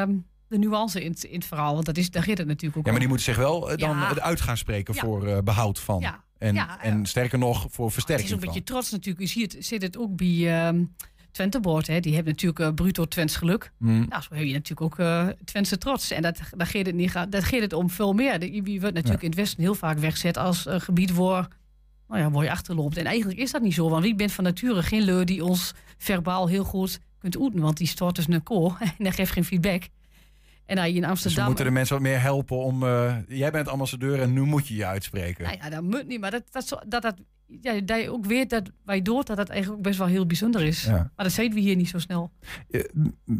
ehm, de nuance in, het- in het verhaal. Want dat is, daar gaat het natuurlijk ook Ja, maar die moeten zich wel dan Ja. het uit gaan spreken Ja. voor eh, behoud van. Ja. En, Ja, en sterker nog, voor Het is versterking ook een beetje trots natuurlijk. Je ziet, zit het ook bij ehm Twente Board. Hè. Die hebben natuurlijk eh, bruto Twents geluk. Hmm. Nou, zo heb je natuurlijk ook eh Twentse trots. En dat, daar gaat het, niet, dat gaat het om veel meer. De, je wordt natuurlijk in het Westen heel vaak weggezet als een gebied waar, nou ja, waar je achterloopt. En eigenlijk is dat niet zo. Want wie bent van nature geen leur die ons verbaal heel goed kunt oeten. Want die stort dus een koor en dat geeft geen feedback. En je in Dus we Amsterdam... moeten de mensen wat meer helpen om... eh, jij bent ambassadeur en nu moet je je uitspreken. Nou ja, dat moet niet, maar dat, dat, dat, dat, ja, dat je ook weet dat wij dood dat dat eigenlijk ook best wel heel bijzonder is. Ja. Maar dat zeiden we hier niet zo snel. Je,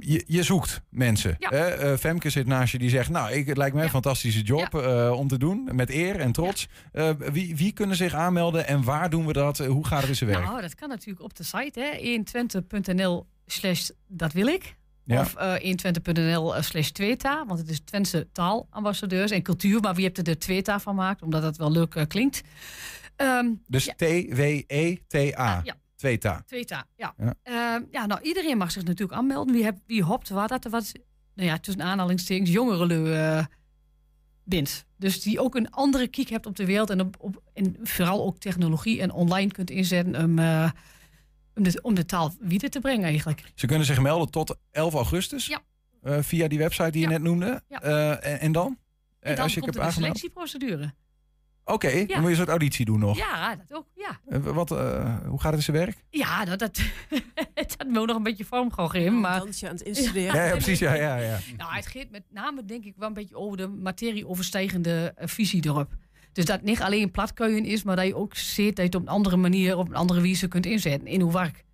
je, je zoekt mensen. Ja. Hè? Eh, Femke zit naast je die zegt... nou, ik, het lijkt mij een fantastische job eh, om te doen. Met eer en trots. Wie, wie kunnen zich aanmelden en waar doen we dat? Hoe gaat het in zijn werk? Nou, dat kan natuurlijk op de site, hè, 120.nl slash dat wil ik. Ja. Of 120.nl slash Tweta, want het is Twentse taalambassadeurs en cultuur. Maar wie hebt er de Tweta van gemaakt, omdat dat wel leuk eh, klinkt. Ehm, Dus ja, T-W-E-T-A. ja. Tweta. Tweta, ja. Ja. Ehm, ja, nou, iedereen mag zich natuurlijk aanmelden. Wie, hebt, wie hoopt waar dat er wat, nou ja, tussen aanhalingstekens, jongeren eh bent. Dus die ook een andere kiek hebt op de wereld en, op, op, en vooral ook technologie en online kunt inzetten om, de, om de taal wieder te brengen eigenlijk. Ze kunnen zich melden tot 11 augustus. Ja. Eh, via die website die je net noemde. Ja. Eh, en, en dan? En Eh, dan als je komt er aangemeld? selectieprocedure. Oké, Ja. dan moet je een soort auditie doen nog. Ja, dat ook, ja. Wat, eh, hoe gaat het in zijn werk? Ja, dat, dat, dat moet nog een beetje vorm gaan geven. Maar... dansje aan het instuderen. Ja, ja, precies. Ja, ja, ja. Nou, het gaat met name denk ik wel een beetje over de materie-overstijgende eh, visie erop. Dus dat niet alleen platkuien is, maar dat je ook ziet dat je het op een andere manier, op een andere wijze kunt inzetten in hoe werk.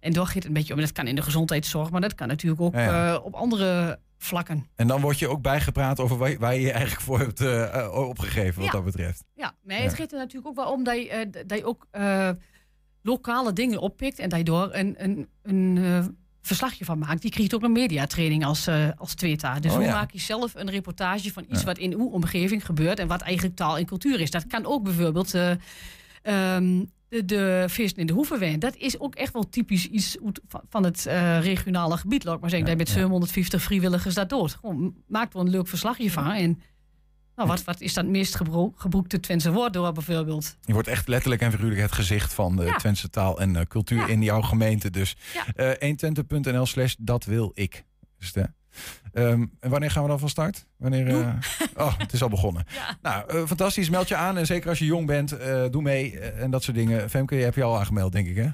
En daar gaat het een beetje om. Dat kan in de gezondheidszorg, maar dat kan natuurlijk ook Ja, ja. eh, op andere vlakken. En dan word je ook bijgepraat over waar, waar je je eigenlijk voor hebt eh, opgegeven, wat Ja. dat betreft. Ja, maar het gaat er natuurlijk ook wel om dat je, eh, dat je ook lokale dingen oppikt en dat je door een, een, een verslagje van maakt. Die krijgt ook een mediatraining als, eh als Tweta. Dus Oh, hoe ja. maak je zelf een reportage van iets Ja. wat in uw omgeving gebeurt en wat eigenlijk taal en cultuur is. Dat kan ook bijvoorbeeld eh, ehm, de, de feesten in de Hoevenwijn. Dat is ook echt wel typisch iets van- het eh, regionale gebied. Laat ik maar zeggen, dat je met 750 vrijwilligers dat doet. Gewoon, maak er een leuk verslagje van en... Nou, wat, wat is dat meest gebro- gebroekte Twentse woord door bijvoorbeeld? Je wordt echt letterlijk en figuurlijk het gezicht van de Ja. Twentse taal en eh, cultuur in jouw gemeente. Dus Ja. eh 120.nl slash dat wil ik. Dus de, Ehm, en wanneer gaan we dan van start? Wanneer, eh, oh, het is al begonnen. Nou, fantastisch. Meld je aan. En zeker als je jong bent, eh, doe mee. en dat soort dingen. Femke, je hebt je al aangemeld, denk ik, hè?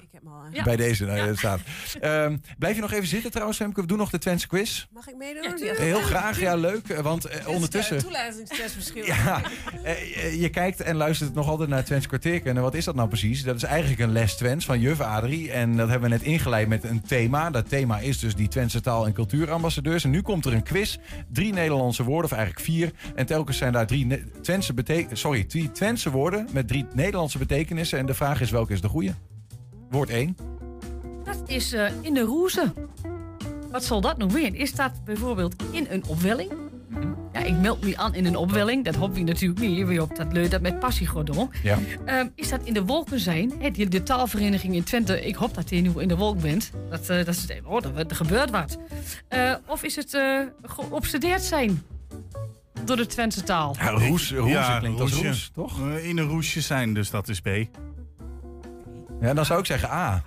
Bij deze, nou, staat. Ehm, blijf je nog even zitten trouwens, Femke? We doen nog de Twentse quiz. Mag ik meedoen? Heel graag, ja, leuk. eh, Want eh, ondertussen... Toelatingstest misschien. Ja, eh, eh, je kijkt en luistert nog altijd naar Twents kwartierken. En wat is dat nou precies? Dat is eigenlijk een les Twents van juf Adrie. En dat hebben we net ingeleid met een thema. Dat thema is dus die Twentse taal- en cultuurambassadeurs. En nu komt er een quiz. Drie Nederlandse woorden, of eigenlijk vier. En telkens zijn daar drie Ne- Twentse, bete- sorry, drie Twentse woorden met drie Nederlandse betekenissen. En de vraag is welke is de goede? Woord 1. Dat is eh, in de roeze. Wat zal dat nou weer? Is dat bijvoorbeeld in een opwelling? Ja, ik meld me aan in een opwelling. Dat hoop je natuurlijk niet. Wie op dat leuk dat met passie doen. Ja. Ehm, is dat in de wolken zijn? Hè, die, de taalvereniging in Twente. Ik hoop dat je nu in de wolk bent. Dat, eh, dat is, oh, er, er gebeurt wat. Eh, of is het eh, geobsedeerd zijn? Door de Twentse taal. Ja, roes, roes Ja, klinkt als roes, toch? In een roesje zijn, dus dat is B. Ja, dan zou ik zeggen A.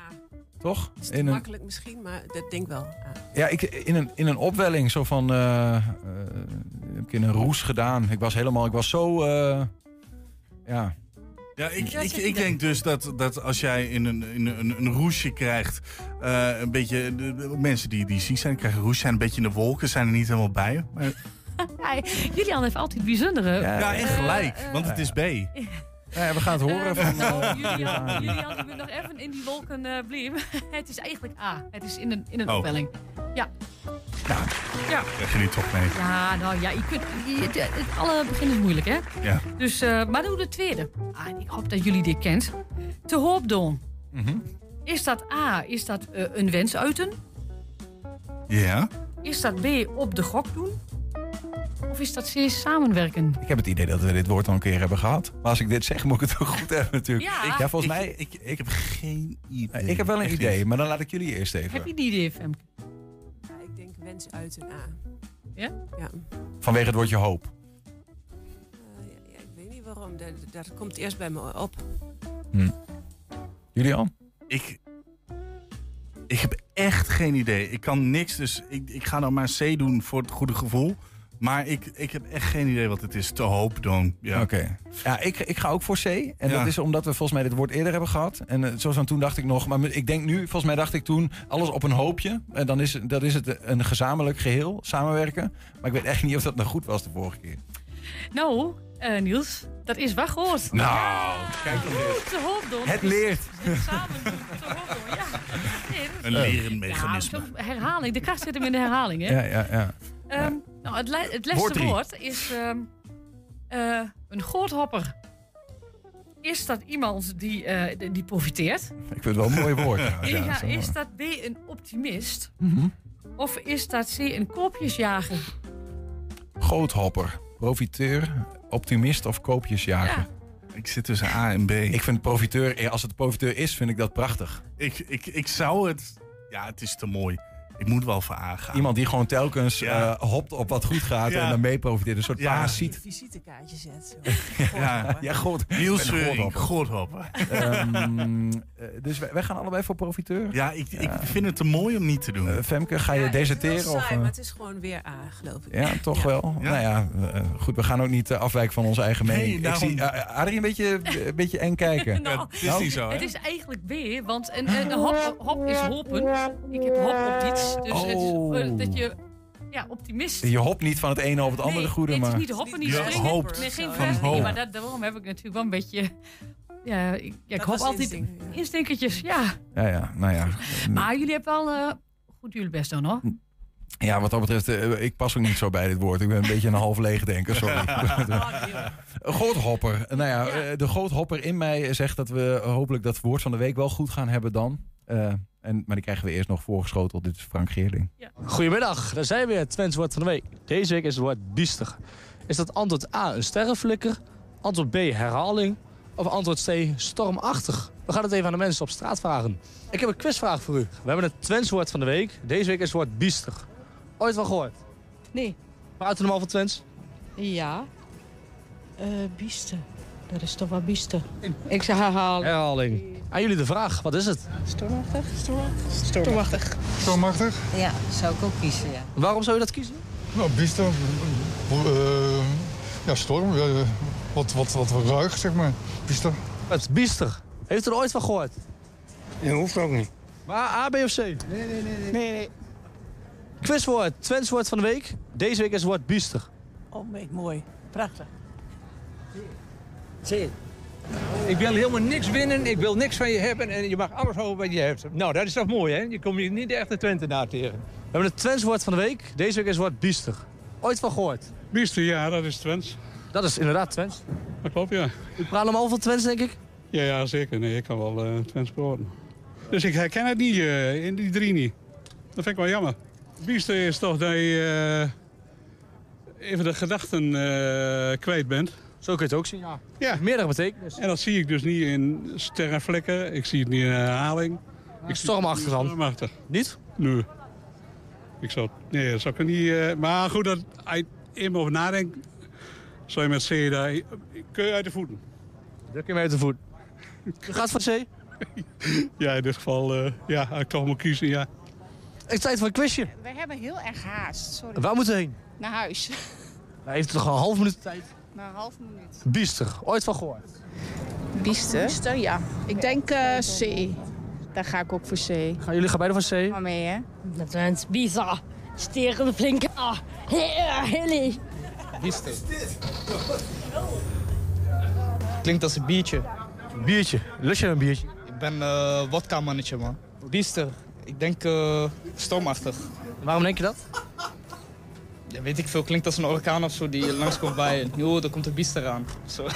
Toch? Is te In een, makkelijk misschien, maar dat denk wel. Ah. Ja, ik, in, een, in een opwelling, zo van. eh, eh, heb ik in een roes gedaan. Ik was helemaal. Ik was zo. eh, ja. Ja, ik, Ja, ik, ik denk dus dat, dat als jij in een, in een, een roesje krijgt, eh, een beetje, de, de mensen die, die ziek zijn, krijgen een roesje, zijn een beetje in de wolken, zijn er niet helemaal bij. Maar, Ja, Julian heeft altijd bijzondere... ja, en gelijk, want het is B. Ja, we gaan het horen van. Nou, eh, Julian, Adrie. Julian, ik moet nog even in die wolken eh blijven. het is eigenlijk A. Het is in een, in een Oh. opwelling. Ja. Ja. Ja. Krijg je die toch mee? Ja, nou ja, je kunt, je- het- alle begin is moeilijk, hè? Ja. Dus, eh, maar doe de tweede. Ah, ik hoop dat jullie dit kent. Te hoop doen. Mhm. Is dat A, is dat eh, een wens uiten? Ja. Is dat B, op de gok doen? Of is dat C, samenwerken? Ik heb het idee dat we dit woord al een keer hebben gehad. Maar als ik dit zeg, moet ik het ook goed hebben natuurlijk. Ja. Ik, volgens mij... Ik, ik heb geen idee. ik heb wel een Echt idee, niet. maar dan laat ik jullie eerst even. Heb je die idee, Femke? Ja, ik denk wens uit een A. Ja? Ja. Vanwege het woordje hoop. Eh, ja, ja, ik weet niet waarom. Dat, dat komt eerst bij me op. Julian? Ik, ik heb echt geen idee. Ik kan niks, dus ik, ik ga dan maar C doen voor het goede gevoel. Maar ik, ik heb echt geen idee wat het is. Te hoop dan. Ja. Oké. Ja, ik, ik ga ook voor C. En Ja. dat is omdat we volgens mij dit woord eerder hebben gehad. En eh, zoals aan toen dacht ik nog, maar ik denk nu, volgens mij dacht ik toen, alles op een hoopje. En dan is, dat is het een gezamenlijk geheel, samenwerken. Maar ik weet echt niet of dat nou goed was de vorige keer. Nou, eh, Niels, dat is wel goed. Nou, kijk dan eens. Te hoop doen. Het leert. Samen doen, te hoop doen, ja. Een lerend mechanisme. Ja, herhaling. De kracht zit hem in de herhaling, hè? Ja, ja, ja. Ehm, nou, het, le- het Woord laatste woord is ehm, eh, een goordhopper. Is dat iemand die, eh, die- die profiteert? Ik vind het wel een mooi woord. Ja, is dat B een optimist? Mhm. Of is dat C een koopjesjager? Goothopper, profiteur, optimist of koopjesjager? Ik zit tussen A en B. Ik vind profiteur, eh, als het profiteur is, vind ik dat prachtig. Ik, ik, ik zou het... Ja, het is te mooi. Ik moet wel voor. Iemand die gewoon telkens Ja. eh, hopt op wat goed gaat Ja. en dan mee profiteert. Een soort Ja. parasiet. Visitekaartje zet. Ja, Ja, goed. Niels. Goordhopper. Ehm, eh, dus wij, wij gaan allebei voor profiteur. Ja, ik, ik vind het te mooi om niet te doen. Eh, Femke, ga je Ja, deserteren? Het is wel Of, eh? maar het is gewoon weer A, geloof ik. ja, toch wel. Ja. Nou ja, goed, we gaan ook niet afwijken van onze eigen Nee, mening. Ik zie uh, Adrie een beetje, een beetje eng kijken. Nou, het is niet zo, hè? Het is eigenlijk B, want een, een hop, hop is hopen. Ik heb hop op Dus het is, Oh. eh, dat je ja, optimist. Je hopt niet van het ene op het andere nee, goede, nee, maar... het is niet hoppen, niet Je springen. hoopt nee, geen van hoop. Maar dat, daarom heb ik natuurlijk wel een beetje... Ja, ik, ja, ik Dat hoop altijd instinct, ja. instinkertjes, ja. Ja, ja, nou ja. Maar jullie hebben wel eh, goed jullie best doen, hoor. Ja, wat dat betreft, eh, ik pas ook niet zo bij dit woord. Ik ben een beetje een half leeg denker, sorry. Een Goothopper. Nou ja, de goothopper in mij zegt dat we hopelijk dat woord van de week wel goed gaan hebben dan. Eh, en, maar die krijgen we eerst nog voorgeschoteld. Dit is Frank Geerling. Goedemiddag, daar zijn we weer, het Twents woord van de week. Deze week is het woord biester. Is dat antwoord A een sterrenflikker, antwoord B herhaling of antwoord C stormachtig? We gaan het even aan de mensen op straat vragen. Ik heb een quizvraag voor u. We hebben het Twents woord van de week. Deze week is het woord biester. Ooit wel gehoord? Nee. Praten we normaal van Twents? Ja. Eh bieste. Dat is toch wel bieste. Ik zeg herhalen. Herhaling. Aan jullie de vraag, wat is het? Stormachtig? Stormachtig. Stormachtig? Ja, zou ik ook kiezen, ja. Waarom zou je dat kiezen? Nou, biester. eh, ja, storm. eh, wat, wat, wat ruig, zeg maar. Biester. Het biester. Heeft u er ooit van gehoord? Ja, hoeft ook niet. Maar A, B of C? Nee, nee, nee. Nee, nee. Quizwoord, Twents woord van de week. Deze week is het woord biester. Oh, mooi. Prachtig. Zie Ik wil helemaal niks winnen, ik wil niks van je hebben en je mag alles houden wat je hebt. Nou, dat is toch mooi, hè? Je komt hier niet de echte Twente na tegen. We hebben het Twents woord van de week. Deze week is het woord biester. Ooit van gehoord? Biester, ja, dat is Twents. Dat is inderdaad Twents. Dat klopt, ja. U praat normaal van Twents, denk ik? Ja, ja zeker. Nee, ik kan wel eh Twents praten. Dus ik herken het niet, eh, in die drie niet. Dat vind ik wel jammer. Biester is toch dat je eh, even de gedachten eh, kwijt bent. Zo kun je het ook zien, ja. Ja. Meerdere betekenis. En dat zie ik dus niet in sterrenvlekken. Ik zie het niet in herhaling. Ik stormachtig dan? Stormachtig. Niet? Nee. Ik zou, nee, dat zou ik er niet... eh, maar goed, dat, als je even over nadenkt... zou je met C daar... Kun je uit de voeten. Dat kun je uit de voet. U gaat voor C? Ja, in dit geval... eh, ja, ik toch moet kiezen, ja. Het is tijd voor een quizje. We hebben heel erg haast, sorry. Waar moeten we heen? Naar huis. Hij heeft toch een half minuut tijd? Na een half minuut. Biester. Ooit van gehoord? Biester? Biester, ja. Ik denk eh, C. Daar ga ik ook voor C. Gaan jullie gaan beide voor C? Maar mee, hè? Dat zijn bizar. Steren flinke. Ah, Hilly. Biester. Klinkt als een biertje. Biertje. Lust je een biertje? Ik ben eh wodka-mannetje, man. Biester. Ik denk eh, stormachtig. Waarom denk je dat? Ja, weet ik veel. Klinkt als een orkaan of zo die langskomt bij. Jo, daar komt een biester aan. Zo.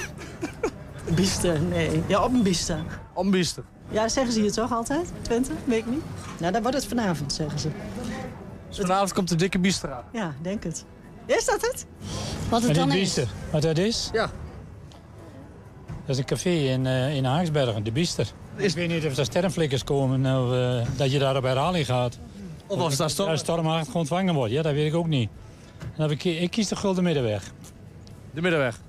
Biester, nee. Ja, op een biester. Op een biester. Ja, dat zeggen ze hier toch altijd? Twente? Weet ik niet. Nou, dan wordt het vanavond, zeggen ze. Dus vanavond komt de dikke biester aan. Ja, denk het. Is dat het? Wat Maar die Biester, wat dat is? Ja. Dat is een café in, eh, in Haaksbergen, de Biester. Ik weet niet of er sterrenflikkers komen of eh, dat je daar op herhaling gaat. Of als daar storm... Stormachtig ontvangen wordt, ja, dat weet ik ook niet. Dan heb ik, ik kies de gulden middenweg. De middenweg.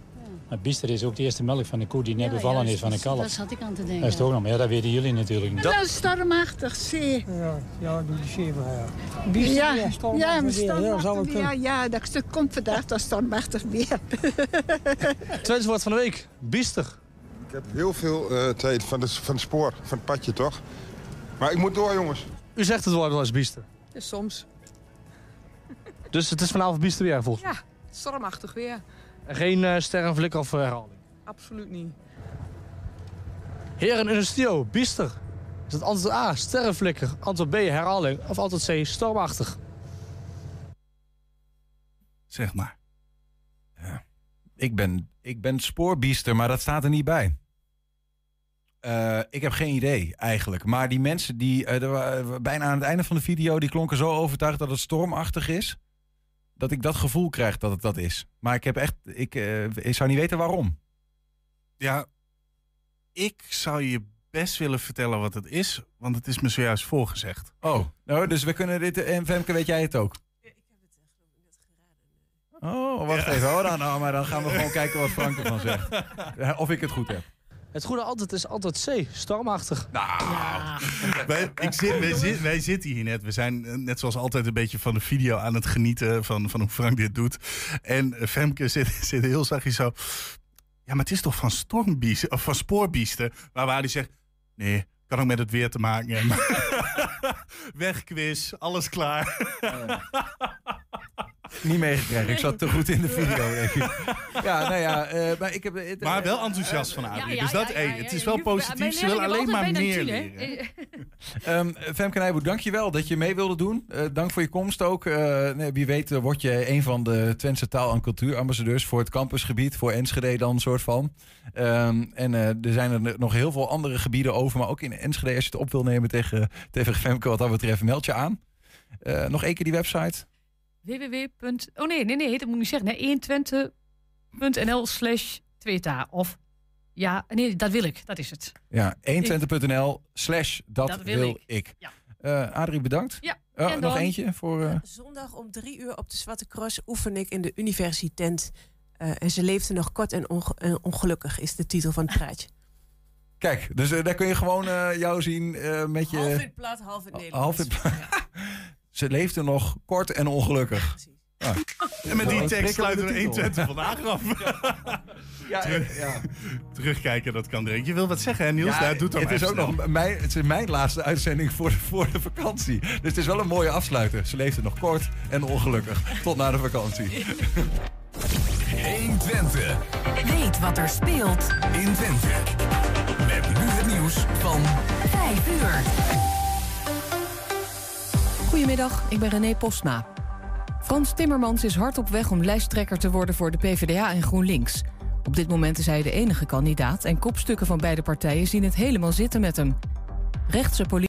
Maar Biester is ook de eerste melk van de koe die net bevallen juist, is van een kalf. dat zat ik aan te denken. Dat is toch nog, maar ja, dat weten jullie natuurlijk niet. Dat is stormachtig, zie. Ja, ja, doe de zeven, ja. Ja, Biester, ja, ja, ja, stormachtig maar weer, ja, stormachtig kunnen. Ja, dat stuk komt vandaag, dat stormachtig weer. Twents woord van de week. Biester. Ik heb heel veel eh, tijd van, de, van het spoor, van het padje toch? Maar ik moet door, jongens. U zegt het woord wel eens biester. Ja, soms. Dus het is vanavond biester weer volgens mij. Ja, stormachtig weer. En geen eh sterrenflik of eh, herhaling. Absoluut niet. Heren in de studio, biester. Is het antwoord A, sterrenflikker, antwoord B, herhaling of antwoord C, stormachtig? Zeg maar. Ik ben, ik ben spoorbiester, maar dat staat er niet bij. Eh, ik heb geen idee eigenlijk. Maar die mensen die bijna aan het einde van de video... die klonken zo overtuigd dat het stormachtig is... dat ik dat gevoel krijg dat het dat is. Maar ik heb echt... Ik, eh, ik zou niet weten waarom. Ja, ik zou je best willen vertellen wat het is, want het is me zojuist voorgezegd. Oh, nou, dus we kunnen dit... En Femke, weet jij het ook? Oh, wacht even. Oh, dan, nou, maar dan gaan we gewoon kijken wat Frank ervan zegt. Ja, Of ik het goed heb. Het goede antwoord is antwoord C, stormachtig. Nou, wij, ik zit, wij, zit- wij zitten hier net. We zijn eh, net zoals altijd een beetje van de video aan het genieten van, van hoe Frank dit doet. En eh, Femke zit, zit heel zachtjes zo. Ja, maar het is toch van stormbiesten of van spoorbiesten? Maar waar hij zegt: nee, kan ook met het weer te maken hebben. Wegquiz, alles klaar. Niet meegekregen. Ik zat te goed in de video, denk ik. Ja, nou ja, eh, maar ik heb... het- Maar wel enthousiast van Adrie. ja, dus dat, ja, het is wel positief. Ze wil alleen maar meer leren. Ehm Femke Nijboer, dankjewel dat je mee wilde doen. Eh, dank voor je komst ook. Eh, nee, wie weet eh, word je een van de Twentse taal- en cultuurambassadeurs... voor het campusgebied, voor Enschede dan, soort van. Ehm, en eh, er zijn er nog heel veel andere gebieden over... maar ook in Enschede, als je het op wil nemen tegen, tegen Femke... wat dat betreft, meld je aan. Eh, nog één keer die website. Www. Oh nee, nee, nee, dat moet ik niet zeggen. Nee, 120.nl slash tweeta. Of ja, nee, dat wil ik. Dat is het. Ja, 120.nl slash dat, Dat wil wil, ik. ik. Eh, Adrie, bedankt. Ja, Oh, en nog dan- eentje voor... eh, Zondag om drie uur op de Zwarte Cross oefen ik in de universiteit. Eh, en ze leefde nog kort en, onge- en ongelukkig, is de titel van het praatje. Kijk, dus eh, daar kun je gewoon eh, jou zien eh, met je... Half in plat, half in. Half plat. Ze leefde nog kort en ongelukkig. Ja. En met die tekst sluiten we prikkelende 120 titel. vandaag af. Ja, ja. Terugkijken, dat kan direct. Je wil wat zeggen, hè, Niels? Ja, Nou, doe het is ook nog mijn, het is mijn laatste uitzending voor de, voor de vakantie. Dus het is wel een mooie afsluiter. Ze leefde nog kort en ongelukkig. Tot na de vakantie. 120. Weet wat er speelt in Twente. Met nu het nieuws van 5 uur. Goedemiddag, ik ben René Postma. Frans Timmermans is hard op weg om lijsttrekker te worden voor de PvdA en GroenLinks. Op dit moment is hij de enige kandidaat en kopstukken van beide partijen zien het helemaal zitten met hem. Rechtse politie.